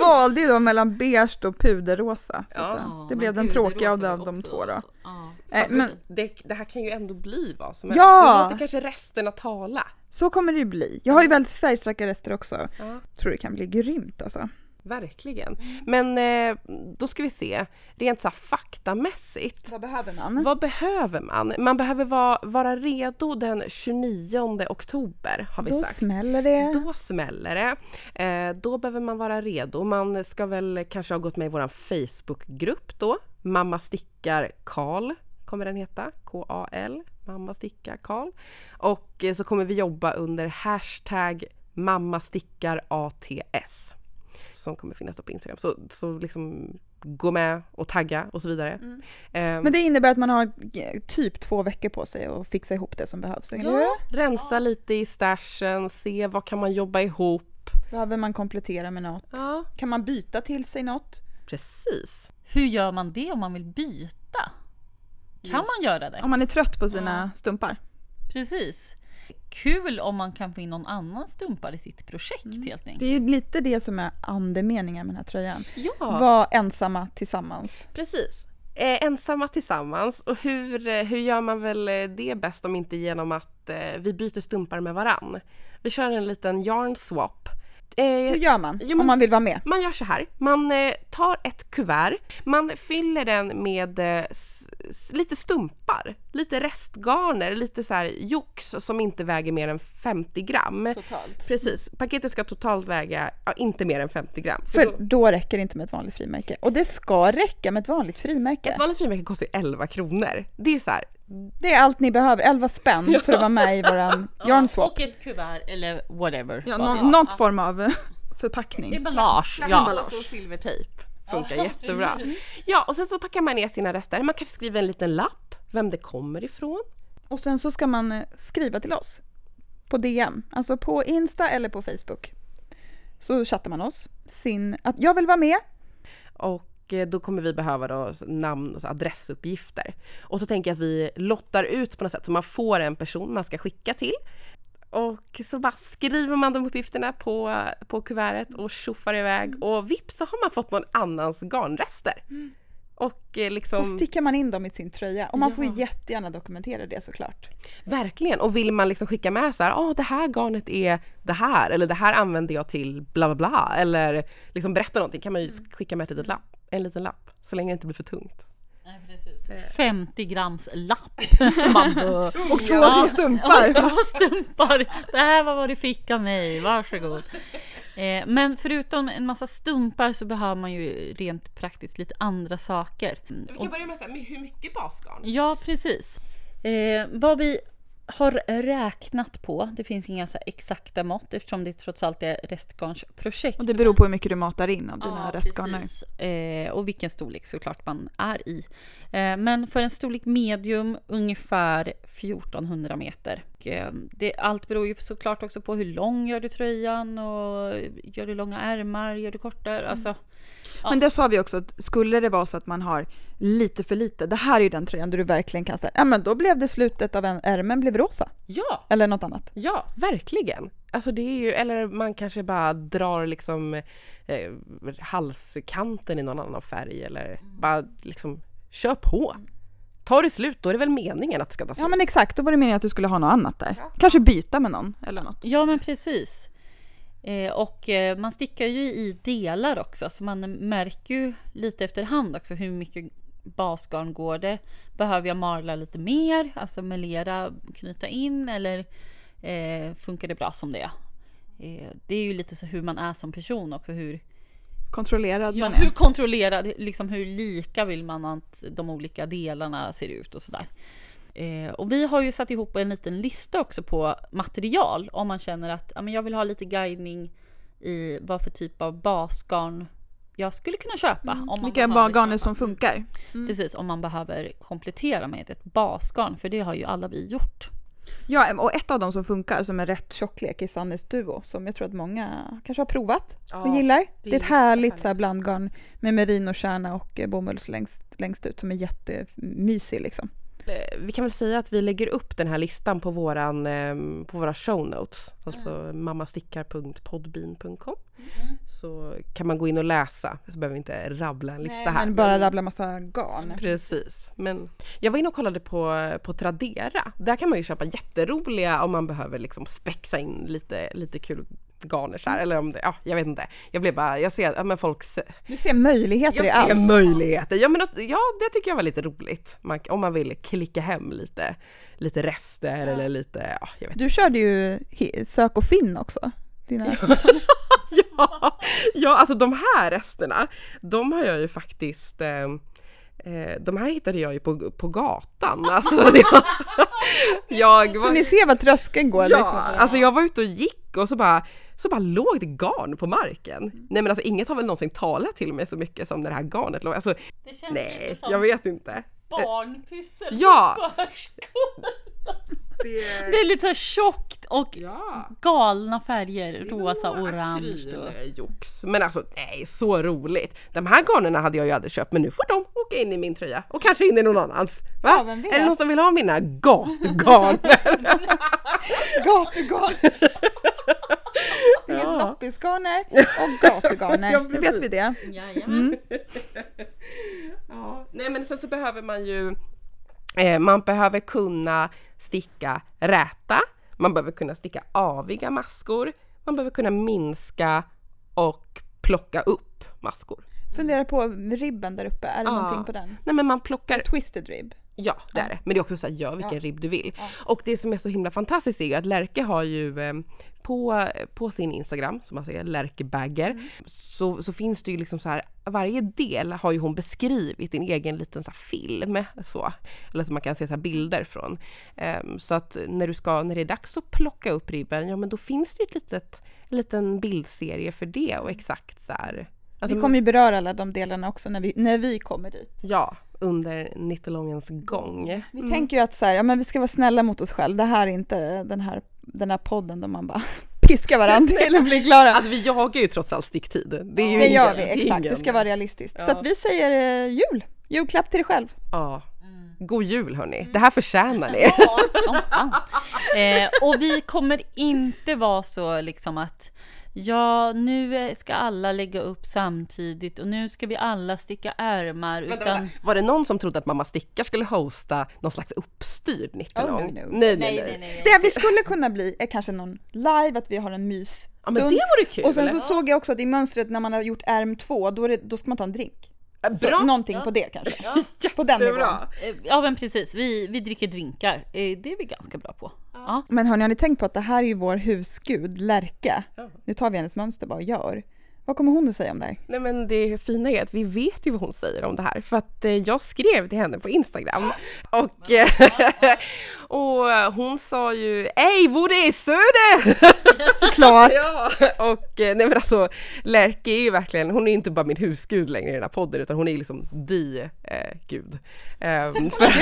Valde ju då mellan beige och puderrosa. Så Ja, det blev den tråkiga av de, de två då. Ja. Alltså, men det, det här kan ju ändå bli vad som helst. Ja! Du låter kanske resten att tala. så kommer det ju bli. Jag har ju väldigt färgstarka rester också. Ja. Tror det kan bli grymt alltså. Verkligen. Men eh, då ska vi se, rent så här faktamässigt. Vad behöver man? Vad behöver man? Man behöver vara, vara redo den 29 oktober har vi Då sagt. smäller det. Då smäller det. Eh, då behöver man vara redo. Man ska väl kanske ha gått med i vår Facebookgrupp då. Mamma stickar Karl kommer den heta. K-A-L. Mamma stickar Karl. Och eh, så kommer vi jobba under hashtag mamma stickar ATS. Som kommer finnas på Instagram. Så, så liksom gå med och tagga och så vidare. Mm. Eh, Men det innebär att man har eh, typ två veckor på sig att fixa ihop det som behövs. eller ja, rensa lite i stashen, se vad kan man jobba ihop. Behöver man komplettera med något? Ja, Kan man byta till sig något? precis. Hur gör man det om man vill byta? Kan man göra det? Om man är trött på sina stumpar? Precis. Kul om man kan få in någon annan stumpar i sitt projekt helt enkelt. Det är ju lite det som är andemeningen med den här tröjan. Ja. Var ensamma tillsammans. Precis. Eh, ensamma tillsammans. Och hur, eh, hur gör man väl eh, det bäst om inte genom att eh, vi byter stumpar med varann? Vi kör en liten yarn swap. Eh, Hur gör man Jo, om man vill vara med? man gör så här. Man eh, tar ett kuvert. Man fyller den med eh, lite stumpar. Lite restgarner, lite så här jox som inte väger mer än 50 gram. Totalt. Precis. Paketet ska totalt väga ja, inte mer än 50 gram. För För då- då räcker det inte med ett vanligt frimärke. Och det ska räcka med ett vanligt frimärke. Ett vanligt frimärke kostar ju 11 kronor. Det är så här, Det är allt ni behöver, 11 spänn (laughs) för att vara med i våran yarn swap. Och ett kuvert eller whatever. Ja, vad det är. något form av eh, (laughs) förpackning. Emballage. Ja, och så silvertejp. Funkar Ja, jättebra. Ja, och sen så packar man ner sina rester. Man kanske skriver en liten lapp, vem det kommer ifrån. Och sen så ska man eh, skriva till oss. På DM, alltså på Insta eller på Facebook. Så chattar man oss. Sin, att jag vill vara med. Och då kommer vi behöva då namn och adressuppgifter. Och så tänker jag att vi lottar ut på något sätt så man får en person man ska skicka till. Och så bara skriver man de uppgifterna på, på kuvertet och tjoffar iväg och vips så har man fått någon annans garnrester. Och eh, liksom... Så stickar man in dem i sin tröja. Och man får Ja. jättegärna dokumentera det såklart. Verkligen! Och vill man liksom skicka med så här, åh det här garnet är det här eller det här använder jag till bla bla bla eller liksom berätta någonting kan man ju skicka med ett litet lapp, en liten lapp så länge det inte blir för tungt. Nej, precis. 50 grams lapp. (laughs) Och två små stumpar. Ja, två stumpar. Det här var vad du fick av mig. Varsågod. Eh, men förutom en massa stumpar så behöver man ju rent praktiskt lite andra saker. Vi kan börja med, så här, med hur mycket basgarn? Ja, precis. Eh, vad vi har räknat på, det finns inga så här exakta mått eftersom det trots allt är restgarnsprojekt. Och det beror på hur mycket du matar in av dina Ja, restgarner. Eh, och vilken storlek såklart man är i. Eh, men för en storlek medium ungefär 1400 meter. Eh, det, allt beror ju såklart också på hur lång gör du tröjan och gör du långa ärmar, gör du kortare? Alltså, Ja. Men det sa vi också att skulle det vara så att man har lite för lite, det här är ju den tröjan där du verkligen kan säga, ja men då blev det slutet av en ärmen blev rosa. Ja, Eller något annat. ja, verkligen. Alltså det är ju, eller man kanske bara drar liksom eh, halskanten i någon annan färg eller bara liksom kör på. Tar det slut, då är det väl meningen att det ska ta slut. Ja men exakt, då var det meningen att du skulle ha något annat där. Kanske byta med någon eller något. Ja, men precis. Eh, och eh, man stickar ju i delar också, så man märker ju lite efterhand också hur mycket basgarn går det. Behöver jag marla lite mer, alltså melera, knyta in eller eh, funkar det bra som det är? Eh, det är ju lite så hur man är som person också, hur, Kontrollerad ja, man är. hur kontrollerad, liksom hur lika vill man att de olika delarna ser ut och sådär. Eh, och vi har ju satt ihop en liten lista också på material om man känner att ja, men jag vill ha lite guidning i vad för typ av basgarn jag skulle kunna köpa. om man Vilka köpa. som funkar. Precis, om man behöver komplettera med ett basgarn, för det har ju alla vi gjort. Ja, och ett av dem som funkar som är rätt tjocklek är Sannes Duo som jag tror att många kanske har provat och Ja, gillar. det Det är ett är härligt, jättehärligt. så här blandgarn med merinokärna och eh, bomull längst, längst ut som är jättemysig liksom. Eh, Vi kan väl säga att vi lägger upp den här listan på, våran, eh, på våra show notes. Alltså mammastickar.podbean.com. Så kan man gå in och läsa. Så behöver vi inte rabbla en lista här. Men bara rabbla massa garn. Precis. Men jag var inne och kollade på, på Tradera. Där kan man ju köpa jätteroliga om man behöver liksom spexa in lite, lite kul garner så här. Eller om det, ja, jag vet inte. Jag blev bara, jag ser, ja men folk se- Du ser möjligheter i jag ser allt. möjligheter. Ja, men ja, det tycker jag var lite roligt. Man, om man vill klicka hem lite, lite rester eller lite, ja, jag vet Du körde ju sök och finn också. Dina... (laughs) ja, ja, alltså de här resterna, de har jag ju faktiskt eh, eh, de här hittade jag ju på, på gatan. (laughs) Alltså, var, jag Så var, ni ser vad tröskeln går. ja, liksom. alltså jag var ute och gick och så bara, så bara låg det garn på marken. Nej men alltså inget har väl någonsin talat till mig så mycket som när det här garnet låg. Alltså Det känns nej, jag vet inte. barnpyssel Ja. på förskolan. Det, Det är lite så här tjockt och ja. galna färger. Rosa, orange. Och... akryljox. Men alltså nej, så roligt. De här garnerna hade jag ju aldrig köpt men nu får de åka in i min tröja och kanske in i någon annans. Va? Ja, är det någon som vill ha mina gatugarn? (laughs) (laughs) Gatugarn! Det finns Ja. loppisgarner och gatugarner. (laughs) Ja, Nu vet vi det. Jajamän. (laughs) ja. Nej men sen så behöver man ju eh, man behöver kunna sticka räta, man behöver kunna sticka aviga maskor, man behöver kunna minska och plocka upp maskor. Fundera på ribben där uppe, är det Ja. någonting på den? Nej men man plockar Twisted rib. Ja, det är det. Men det är också så här, gör vilken Ja. ribb du vill. Och det som är så himla fantastiskt är ju att Lärke har ju eh, på, på sin Instagram, som man säger, Lärkebagger, Mm. så, så finns det ju liksom så här, varje del har ju hon beskrivit en egen liten så film, så. Eller så man kan se så bilder från. Ehm, så att när du ska, när det är dags att plocka upp ribben, ja men då finns det ju ett litet, en liten bildserie för det och exakt så här. Alltså, vi kommer ju beröra alla de delarna också när vi, när vi kommer dit. Ja, under nittelångens gång. Vi tänker ju att så här, ja, men vi ska vara snälla mot oss själva. Det här är inte den här, den här podden där man bara (laughs) piskar varandra till att bli klara. Alltså vi jagar ju trots allt sticktid. Det, är ju det gör vi, det exakt. Det ingen- ska vara realistiskt. Så Ja. att vi säger eh, jul. Julklapp till dig själv. Ja. God jul hörni. Det här förtjänar ni. Ja, (laughs) eh, och vi kommer inte vara så liksom att ja, nu ska alla lägga upp samtidigt och nu ska vi alla sticka ärmar. Vänta, Utan, vänta. Var det någon som trodde att Mamma Stickar skulle hosta någon slags uppstyrd nittelång? Oh, no, no. Nej, nej, nej, nej. nej, nej. Det vi skulle kunna bli är kanske någon live, att vi har en mysstund. Ja men det vore kul! Och sen så såg jag också att i mönstret när man har gjort ärm två, då, är det, då ska man ta en drink. Ja, Så Bra! någonting på det kanske. (laughs) På den nivån. eh, ja men precis, vi, vi dricker drinkar. Eh, det är vi ganska bra på. Ja. Men hörni, har ni tänkt på att det här är ju vår husgud, Lärka. Ja. Nu tar vi hennes mönster bara och gör. Vad kommer hon att säga om det här? Nej men det fina är att vi vet ju vad hon säger om det här för att eh, jag skrev till henne på Instagram (gasps) och, (laughs) och hon sa ju Ej, hvor är Söder? (laughs) Såklart! (laughs) ja, och eh, nej men alltså Lärke är ju verkligen, hon är ju inte bara min husgud längre i den här podden utan hon är liksom the eh, gud. Ehm, för,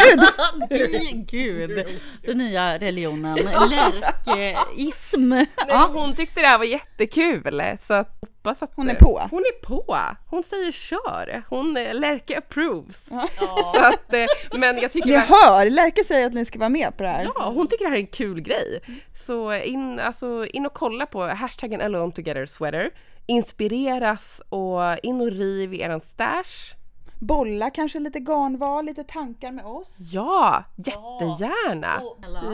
Gud, gud. Den nya religionen, lärkeism. nej, Ja. hon tyckte det här var jättekul så att hoppas att Hon är på. Hon är på! Hon säger kör! Hon, eh, Lärke approves. (laughs) Så att, eh, men jag tycker Ni att- hör, Lärke säger att ni ska vara med på det här. Ja, hon tycker det här är en kul grej. Så in, alltså, in och kolla på hashtaggen Alone Together Sweater. Inspireras och in och riv i eran stash. Bolla kanske lite garnval, lite tankar med oss. Ja, jättegärna!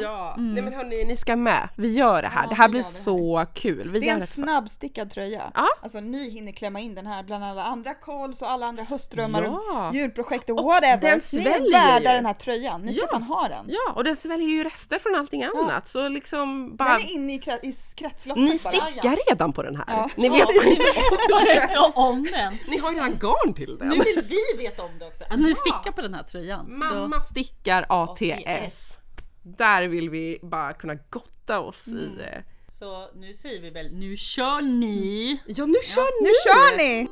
Ja, nej men hörni, ni ska med. Vi gör det här. det här blir det här. så kul. Vi Det är gör en det. snabbstickad tröja. Ja. Alltså ni hinner klämma in den här bland alla andra calls och alla andra höstdrömmar Ja. och julprojekt och, Och whatever. den Ni är värda ju. den här tröjan. Ni ska Ja. fan ha den. Ja, och den sväljer ju rester från allting annat. Så liksom bara... Den är inne i, kre- i kretsloppet Ni bara. stickar redan på den här. Ja. Ni, Ja, vet, ni måste berätta om den. ni har ju redan garn till den. Nu vill vi veta om det också. Att ni stickar på den här tröjan. Så. Mamma stickar ATS. Där vill vi bara kunna gotta oss Mm. i det. Så nu säger vi väl, nu kör ni! Ja, nu kör Nu ni! kör ni!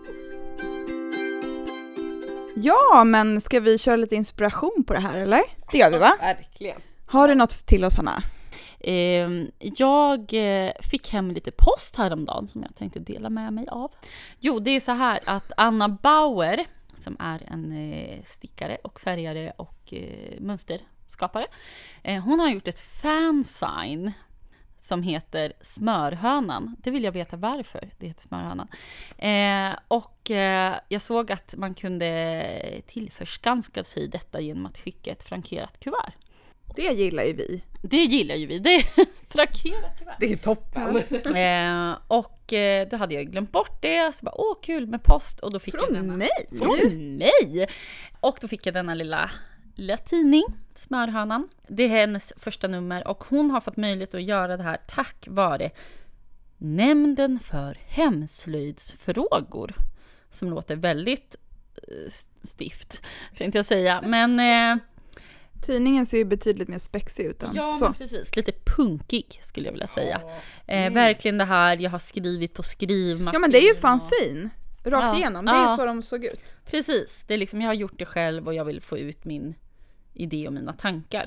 Ja, men ska vi köra lite inspiration på det här eller? Det gör vi va? Verkligen. Har du något till oss Hanna? Ehm, jag eh, fick hem lite post häromdagen som jag tänkte dela med mig av. Jo, det är så här att Anna Bauer, som är en eh, stickare och färgare och eh, mönsterskapare, eh, hon har gjort ett fansign som heter Smörhönan. Det vill jag veta varför det heter Smörhönan. Eh, och eh, jag såg att man kunde tillförskanska sig detta genom att skicka ett frankerat kuvert. Det gillar ju vi. Det gillar ju vi. Det är (laughs) frankerat kuvert. Det är toppen. Eh, och eh, då hade jag glömt bort det. Så bara, åh kul med post. Och då fick jag Från denna. mig? Från mig! Och då fick jag denna lilla, lilla tidning, Smörhönan. Det är hennes första nummer och hon har fått möjlighet att göra det här tack vare Nämnden för hemslöjdsfrågor. Som låter väldigt eh, stift, tänkte jag säga. Men eh, Tidningen ser ju betydligt mer spexig ut än Ja, så. men precis. Lite punkig skulle jag vilja säga. Eh, verkligen det här jag har skrivit på skrivmaskin. Ja men det är ju och- fanzine. Rakt Ja. igenom. Det är ju Ja. så de såg ut. Precis. Det är liksom, jag har gjort det själv och jag vill få ut min idé och mina tankar.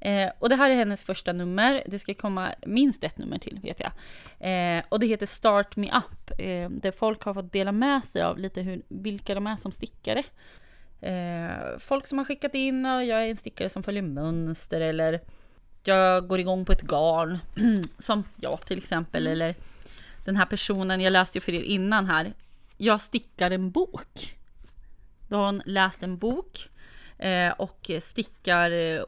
Eh, och det här är hennes första nummer. Det ska komma minst ett nummer till vet jag. Eh, och det heter Start Me Up. Eh, där folk har fått dela med sig av lite hur, vilka de är som stickare. Eh, folk som har skickat in och jag är en stickare som följer mönster eller jag går igång på ett garn. (clears throat) som jag till exempel. Eller den här personen, jag läste ju för er innan här. Jag stickar en bok. Då har hon läst en bok eh, och stickar eh,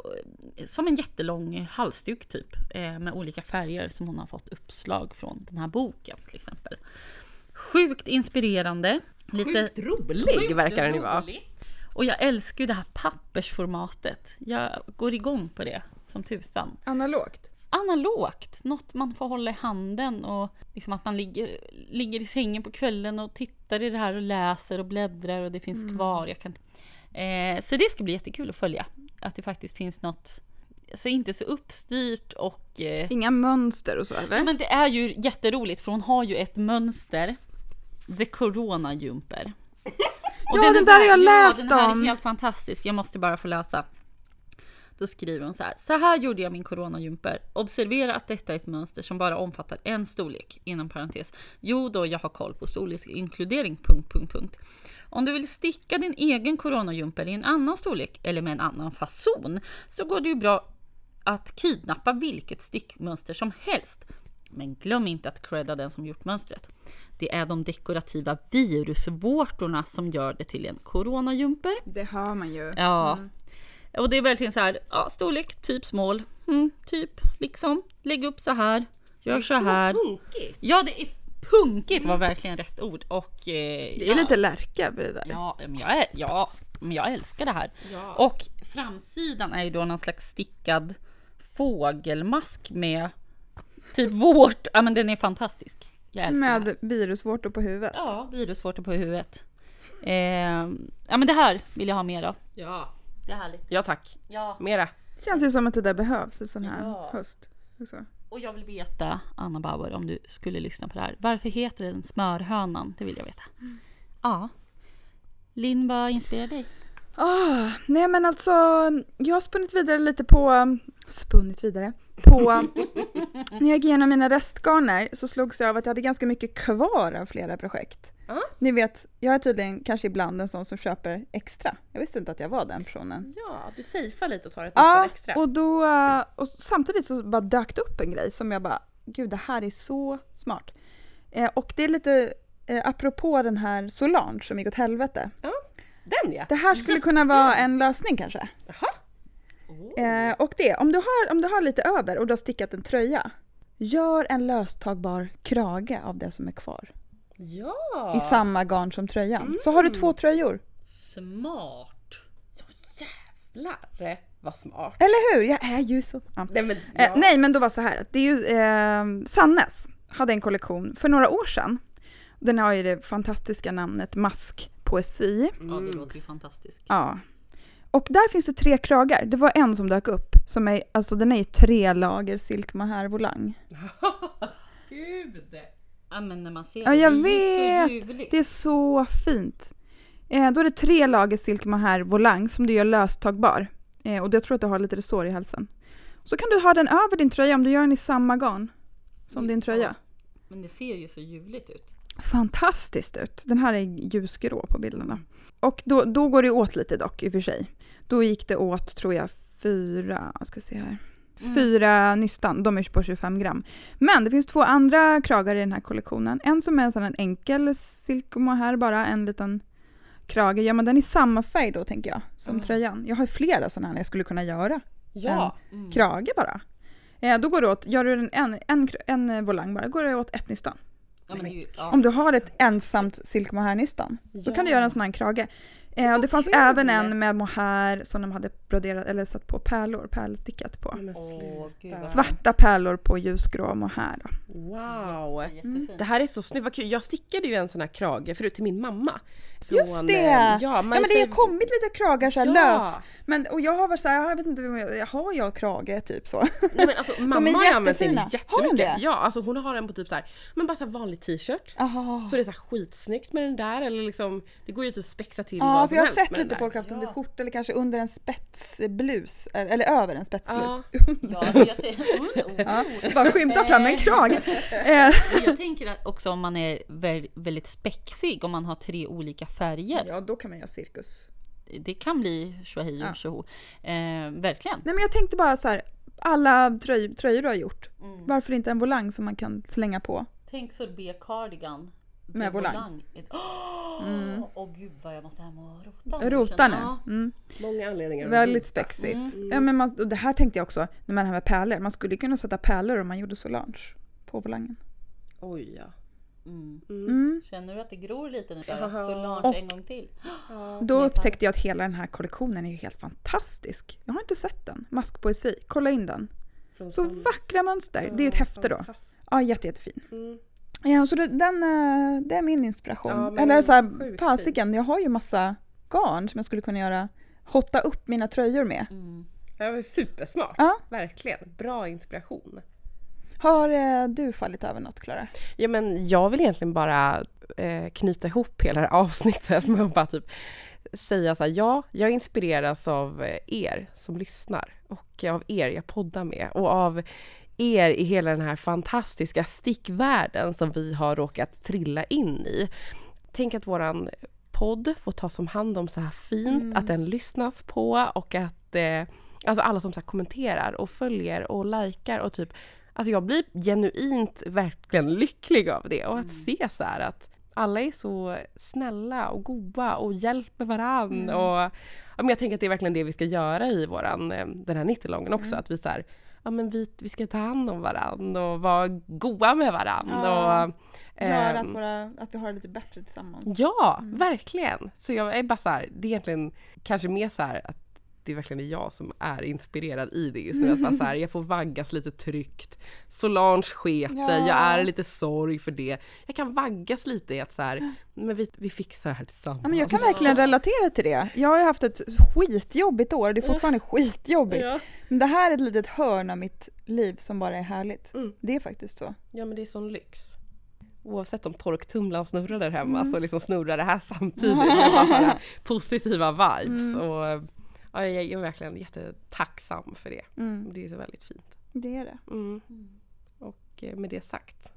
som en jättelång halsduk typ. Eh, med olika färger som hon har fått uppslag från den här boken till exempel. Sjukt inspirerande. Lite Sjukt rolig verkar den ju vara. Och jag älskar ju det här pappersformatet. Jag går igång på det som tusan. Analogt. Analogt, något man får hålla i handen och liksom att man ligger, ligger i sängen på kvällen och tittar i det här och läser och bläddrar och det finns kvar. Jag kan, eh, så det ska bli jättekul att följa. Att det faktiskt finns något, alltså inte så uppstyrt och eh, Inga mönster och så Ja, eller? men det är ju jätteroligt för hon har ju ett mönster. The Corona Jumper. (laughs) Och Ja, den där har jag ja, läst den här om. är helt fantastisk. Jag måste bara få läsa. Då skriver hon så här. Så här gjorde jag min coronajumper. Observera att detta är ett mönster som bara omfattar en storlek. Inom parentes. Jo då, jag har koll på storleksinkludering. Punkt, punkt, punkt. Om du vill sticka din egen coronajumper i en annan storlek eller med en annan fason så går det ju bra att kidnappa vilket stickmönster som helst. Men glöm inte att credda den som gjort mönstret. Det är de dekorativa virusvårtorna som gör det till en coronajumper. Det hör man ju. Ja. Och det är verkligen så här, ja, storlek, typ smål, mm, typ, liksom. Lägg upp så här, gör så här. punkigt. Ja, det är punkigt var verkligen rätt ord. Och, eh, Det är ja. lite lärka över det där. Ja, men jag, är, ja, men jag älskar det här. Ja. Och framsidan är ju då någon slags stickad fågelmask med typ vårt. Ja men den är fantastisk. Jag älskar det. Med virusvårtor på huvudet. Ja, virusvårtor på huvudet. Eh, ja men det här vill jag ha mer av. Ja. Det är härligt. Ja tack. Ja. Mera. Det känns ju som att det där behövs en sån här Ja. höst. också. Och jag vill veta, Anna Bauer, om du skulle lyssna på det här. Varför heter den smörhönan? Det vill jag veta. Ja. Linn, vad inspirerar dig? Ah, nej men alltså, jag har spunnit vidare lite på, spunnit vidare, på, (laughs) när jag gick igenom mina restgarner så slogs jag av att jag hade ganska mycket kvar av flera projekt. Ja. Ni vet, jag är tydligen kanske ibland en sån som köper extra. Jag visste inte att jag var den personen. Ja, du safear lite och tar ett Ja, extra. och då, eh, och samtidigt så bara dök det upp en grej som jag bara, gud det här är så smart. Eh, och det är lite eh, apropå den här Solange som gick åt helvete. Den ja! Det här skulle kunna vara (laughs) en lösning kanske. Eh, och det, om du, har, om du har lite över och du har stickat en tröja, gör en löstagbar krage av det som är kvar. Ja! I samma garn som tröjan. Så har du två tröjor. Smart. Jävlar vad smart. Eller hur? Jag är ju så... Ja. Nej men ja. Eh, nej, men då var så här. att Det är ju, eh, Sannes hade en kollektion för några år sedan. Den har ju det fantastiska namnet Maskpoesi. Ja, det låter ju fantastiskt. Ja. Och där finns det tre kragar. Det var en som dök upp. Som är, alltså den är ju tre lager silk mohair volang. (laughs) Gud! Ja, men när man ser Ja, det, jag det är vet. så ljuvligt. Det är så fint. Eh, då är det tre lager silk mohair volang som du gör löstagbar. Eh, och jag tror att du har lite resår i halsen. Så kan du ha den över din tröja om du gör den i samma garn som din tröja. Men det ser ju så ljuvligt ut. Fantastiskt ut. Den här är ljusgrå på bilderna. Och då, då går det åt lite dock i och för sig. Då gick det åt, tror jag, fyra, jag ska se här. Fyra nystan, de är på 25 gram. Men det finns två andra kragar i den här kollektionen. En som är en sån här enkel silk mohair bara, en liten krage. Ja men den är samma färg då tänker jag, som Mm. tröjan. Jag har ju flera sådana här jag skulle kunna göra. Ja! Mm. Krage bara. Eh, då går det åt, gör du en, en, en, en volang bara, går det åt ett nystan. Ja, ju, ja. Om du har ett ensamt silk mohair-nystan, då kan du Ja. göra en sån här krage. Eh, och det fanns kul! även en med mohair som de hade broderat eller satt på pärlor, pärlstickat på. Vad Svarta pärlor på ljusgrå mohair. Då. Wow! Jättefint. Det här är så snyggt, vad kul. Jag stickade ju en sån här krage förut till min mamma. Just Från, det! eh, Ja, Ja, men det har får- kommit lite kragar så här Ja. lös. Men, och jag har varit så här, jag vet inte, om jag- har jag krage typ så? Nej men alltså (laughs) mamma har ju använt den jättefina. Har hon jättemycket. det? Ja, alltså hon har den på typ så här, men bara så här vanlig t-shirt. Aha. Så det är så här skitsnyggt med den där eller liksom, det går ju typ att spexa till Ja, vad för jag har sett lite folk haft under Ja. skjorta eller kanske under en spetsblus. Eller över en spetsblus. Ja. (laughs) Ja, alltså oh, (laughs) oh. Ja, bara skymta fram en krage. Eh, Men jag tänker att också om man är vä- väldigt spexig, om man har tre olika färger. ja, då kan man göra cirkus. Det kan bli tjohej Ja. och tjoho. Eh, verkligen. Nej men jag tänkte bara så här, alla tröj, tröjor du har gjort, Mm. varför inte en volang som man kan slänga på? Tänk sorbet cardigan. Med volang. Åh, (gasps) Mm. åh gud vad jag måste hem och rota. nu, Rota känner nu. jag. Mm. Många anledningar Väldigt spexigt. Mm. Ja, men man, och det här tänkte jag också, när man har med pärlor, man skulle kunna sätta pärlor om man gjorde solange på volangen. Oj ja. Mm. Mm. Känner du att det gror lite nu? Solange Och- en gång till. (gasps) Då upptäckte jag att hela den här kollektionen är helt fantastisk. Jag har inte sett den. Maskpoesi, kolla in den. Så vackra mönster. Det är ett häfte då. Ja, jätte, jättefin. Ja, så det, den, eh, det är min inspiration. Ja, Eller så här, fasiken, jag har ju massa garn som jag skulle kunna göra, hotta upp mina tröjor med. Mm. Det var supersmart. Ja. Verkligen. Bra inspiration. Har eh, du fallit över något Klara? Ja men jag vill egentligen bara eh, knyta ihop hela det här avsnittet med att bara typ säga så här, ja, jag inspireras av eh, er som lyssnar och av er jag poddar med och av er i hela den här fantastiska stickvärlden som vi har råkat trilla in i. Tänk att våran podd får tas om hand om så här fint, Mm. att den lyssnas på och att eh, alltså alla som så kommenterar och följer och likar och typ Alltså jag blir genuint verkligen lycklig av det och att se så här att alla är så snälla och goda och hjälper varann Mm. och ja, men jag tänker att det är verkligen det vi ska göra i våran, eh, den här 90 också, Mm. att vi så här, ja men vi, vi ska ta hand om varann och vara goa med varann Ja. och Gör ehm, att, våra, att vi har det lite bättre tillsammans. Ja, Mm. verkligen! Så jag är bara så här, det är egentligen kanske mer så här att det verkligen jag som är inspirerad i det just nu. Att bara så här, jag får vaggas lite tryggt. Solange sket sig, jag Ja. är lite sorg för det. Jag kan vaggas lite i att så här, men vi, vi fixar det här tillsammans. Ja, men jag kan verkligen relatera till det. Jag har ju haft ett skitjobbigt år, det är fortfarande skitjobbigt. Ja. Men det här är ett litet hörn av mitt liv som bara är härligt. Mm. Det är faktiskt så. ja men det är sån lyx. Oavsett om torktumlaren snurrar där hemma Mm. så liksom snurrar det här samtidigt. med bara (laughs) positiva vibes. Mm. Och, ja, jag är verkligen jättetacksam för det. Mm, Det är så väldigt fint. det är det. Mm. Och eh, med det sagt,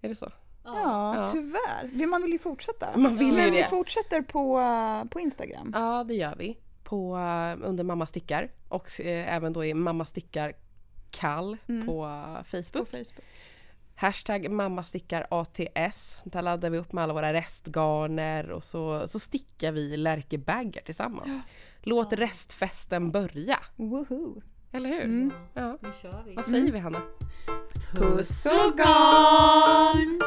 är det så? Ja, Ja. tyvärr. Vill- Man vill ju fortsätta. Man vill ju Men vi fortsätter på, eh, på Instagram. Ja, det gör vi. På, eh, under Mamma Stickar och eh, även då i Mamma Stickar Kall Mm. på eh, På Facebook. Facebook. Hashtag Mamma Stickar ATS. Där laddar vi upp med alla våra restgarner och så, så stickar vi lärkebaggar tillsammans. Låt restfesten börja. Woohoo! Eller hur? Mm. Ja. Nu kör vi. Vad säger vi Hanna? Puss och garn!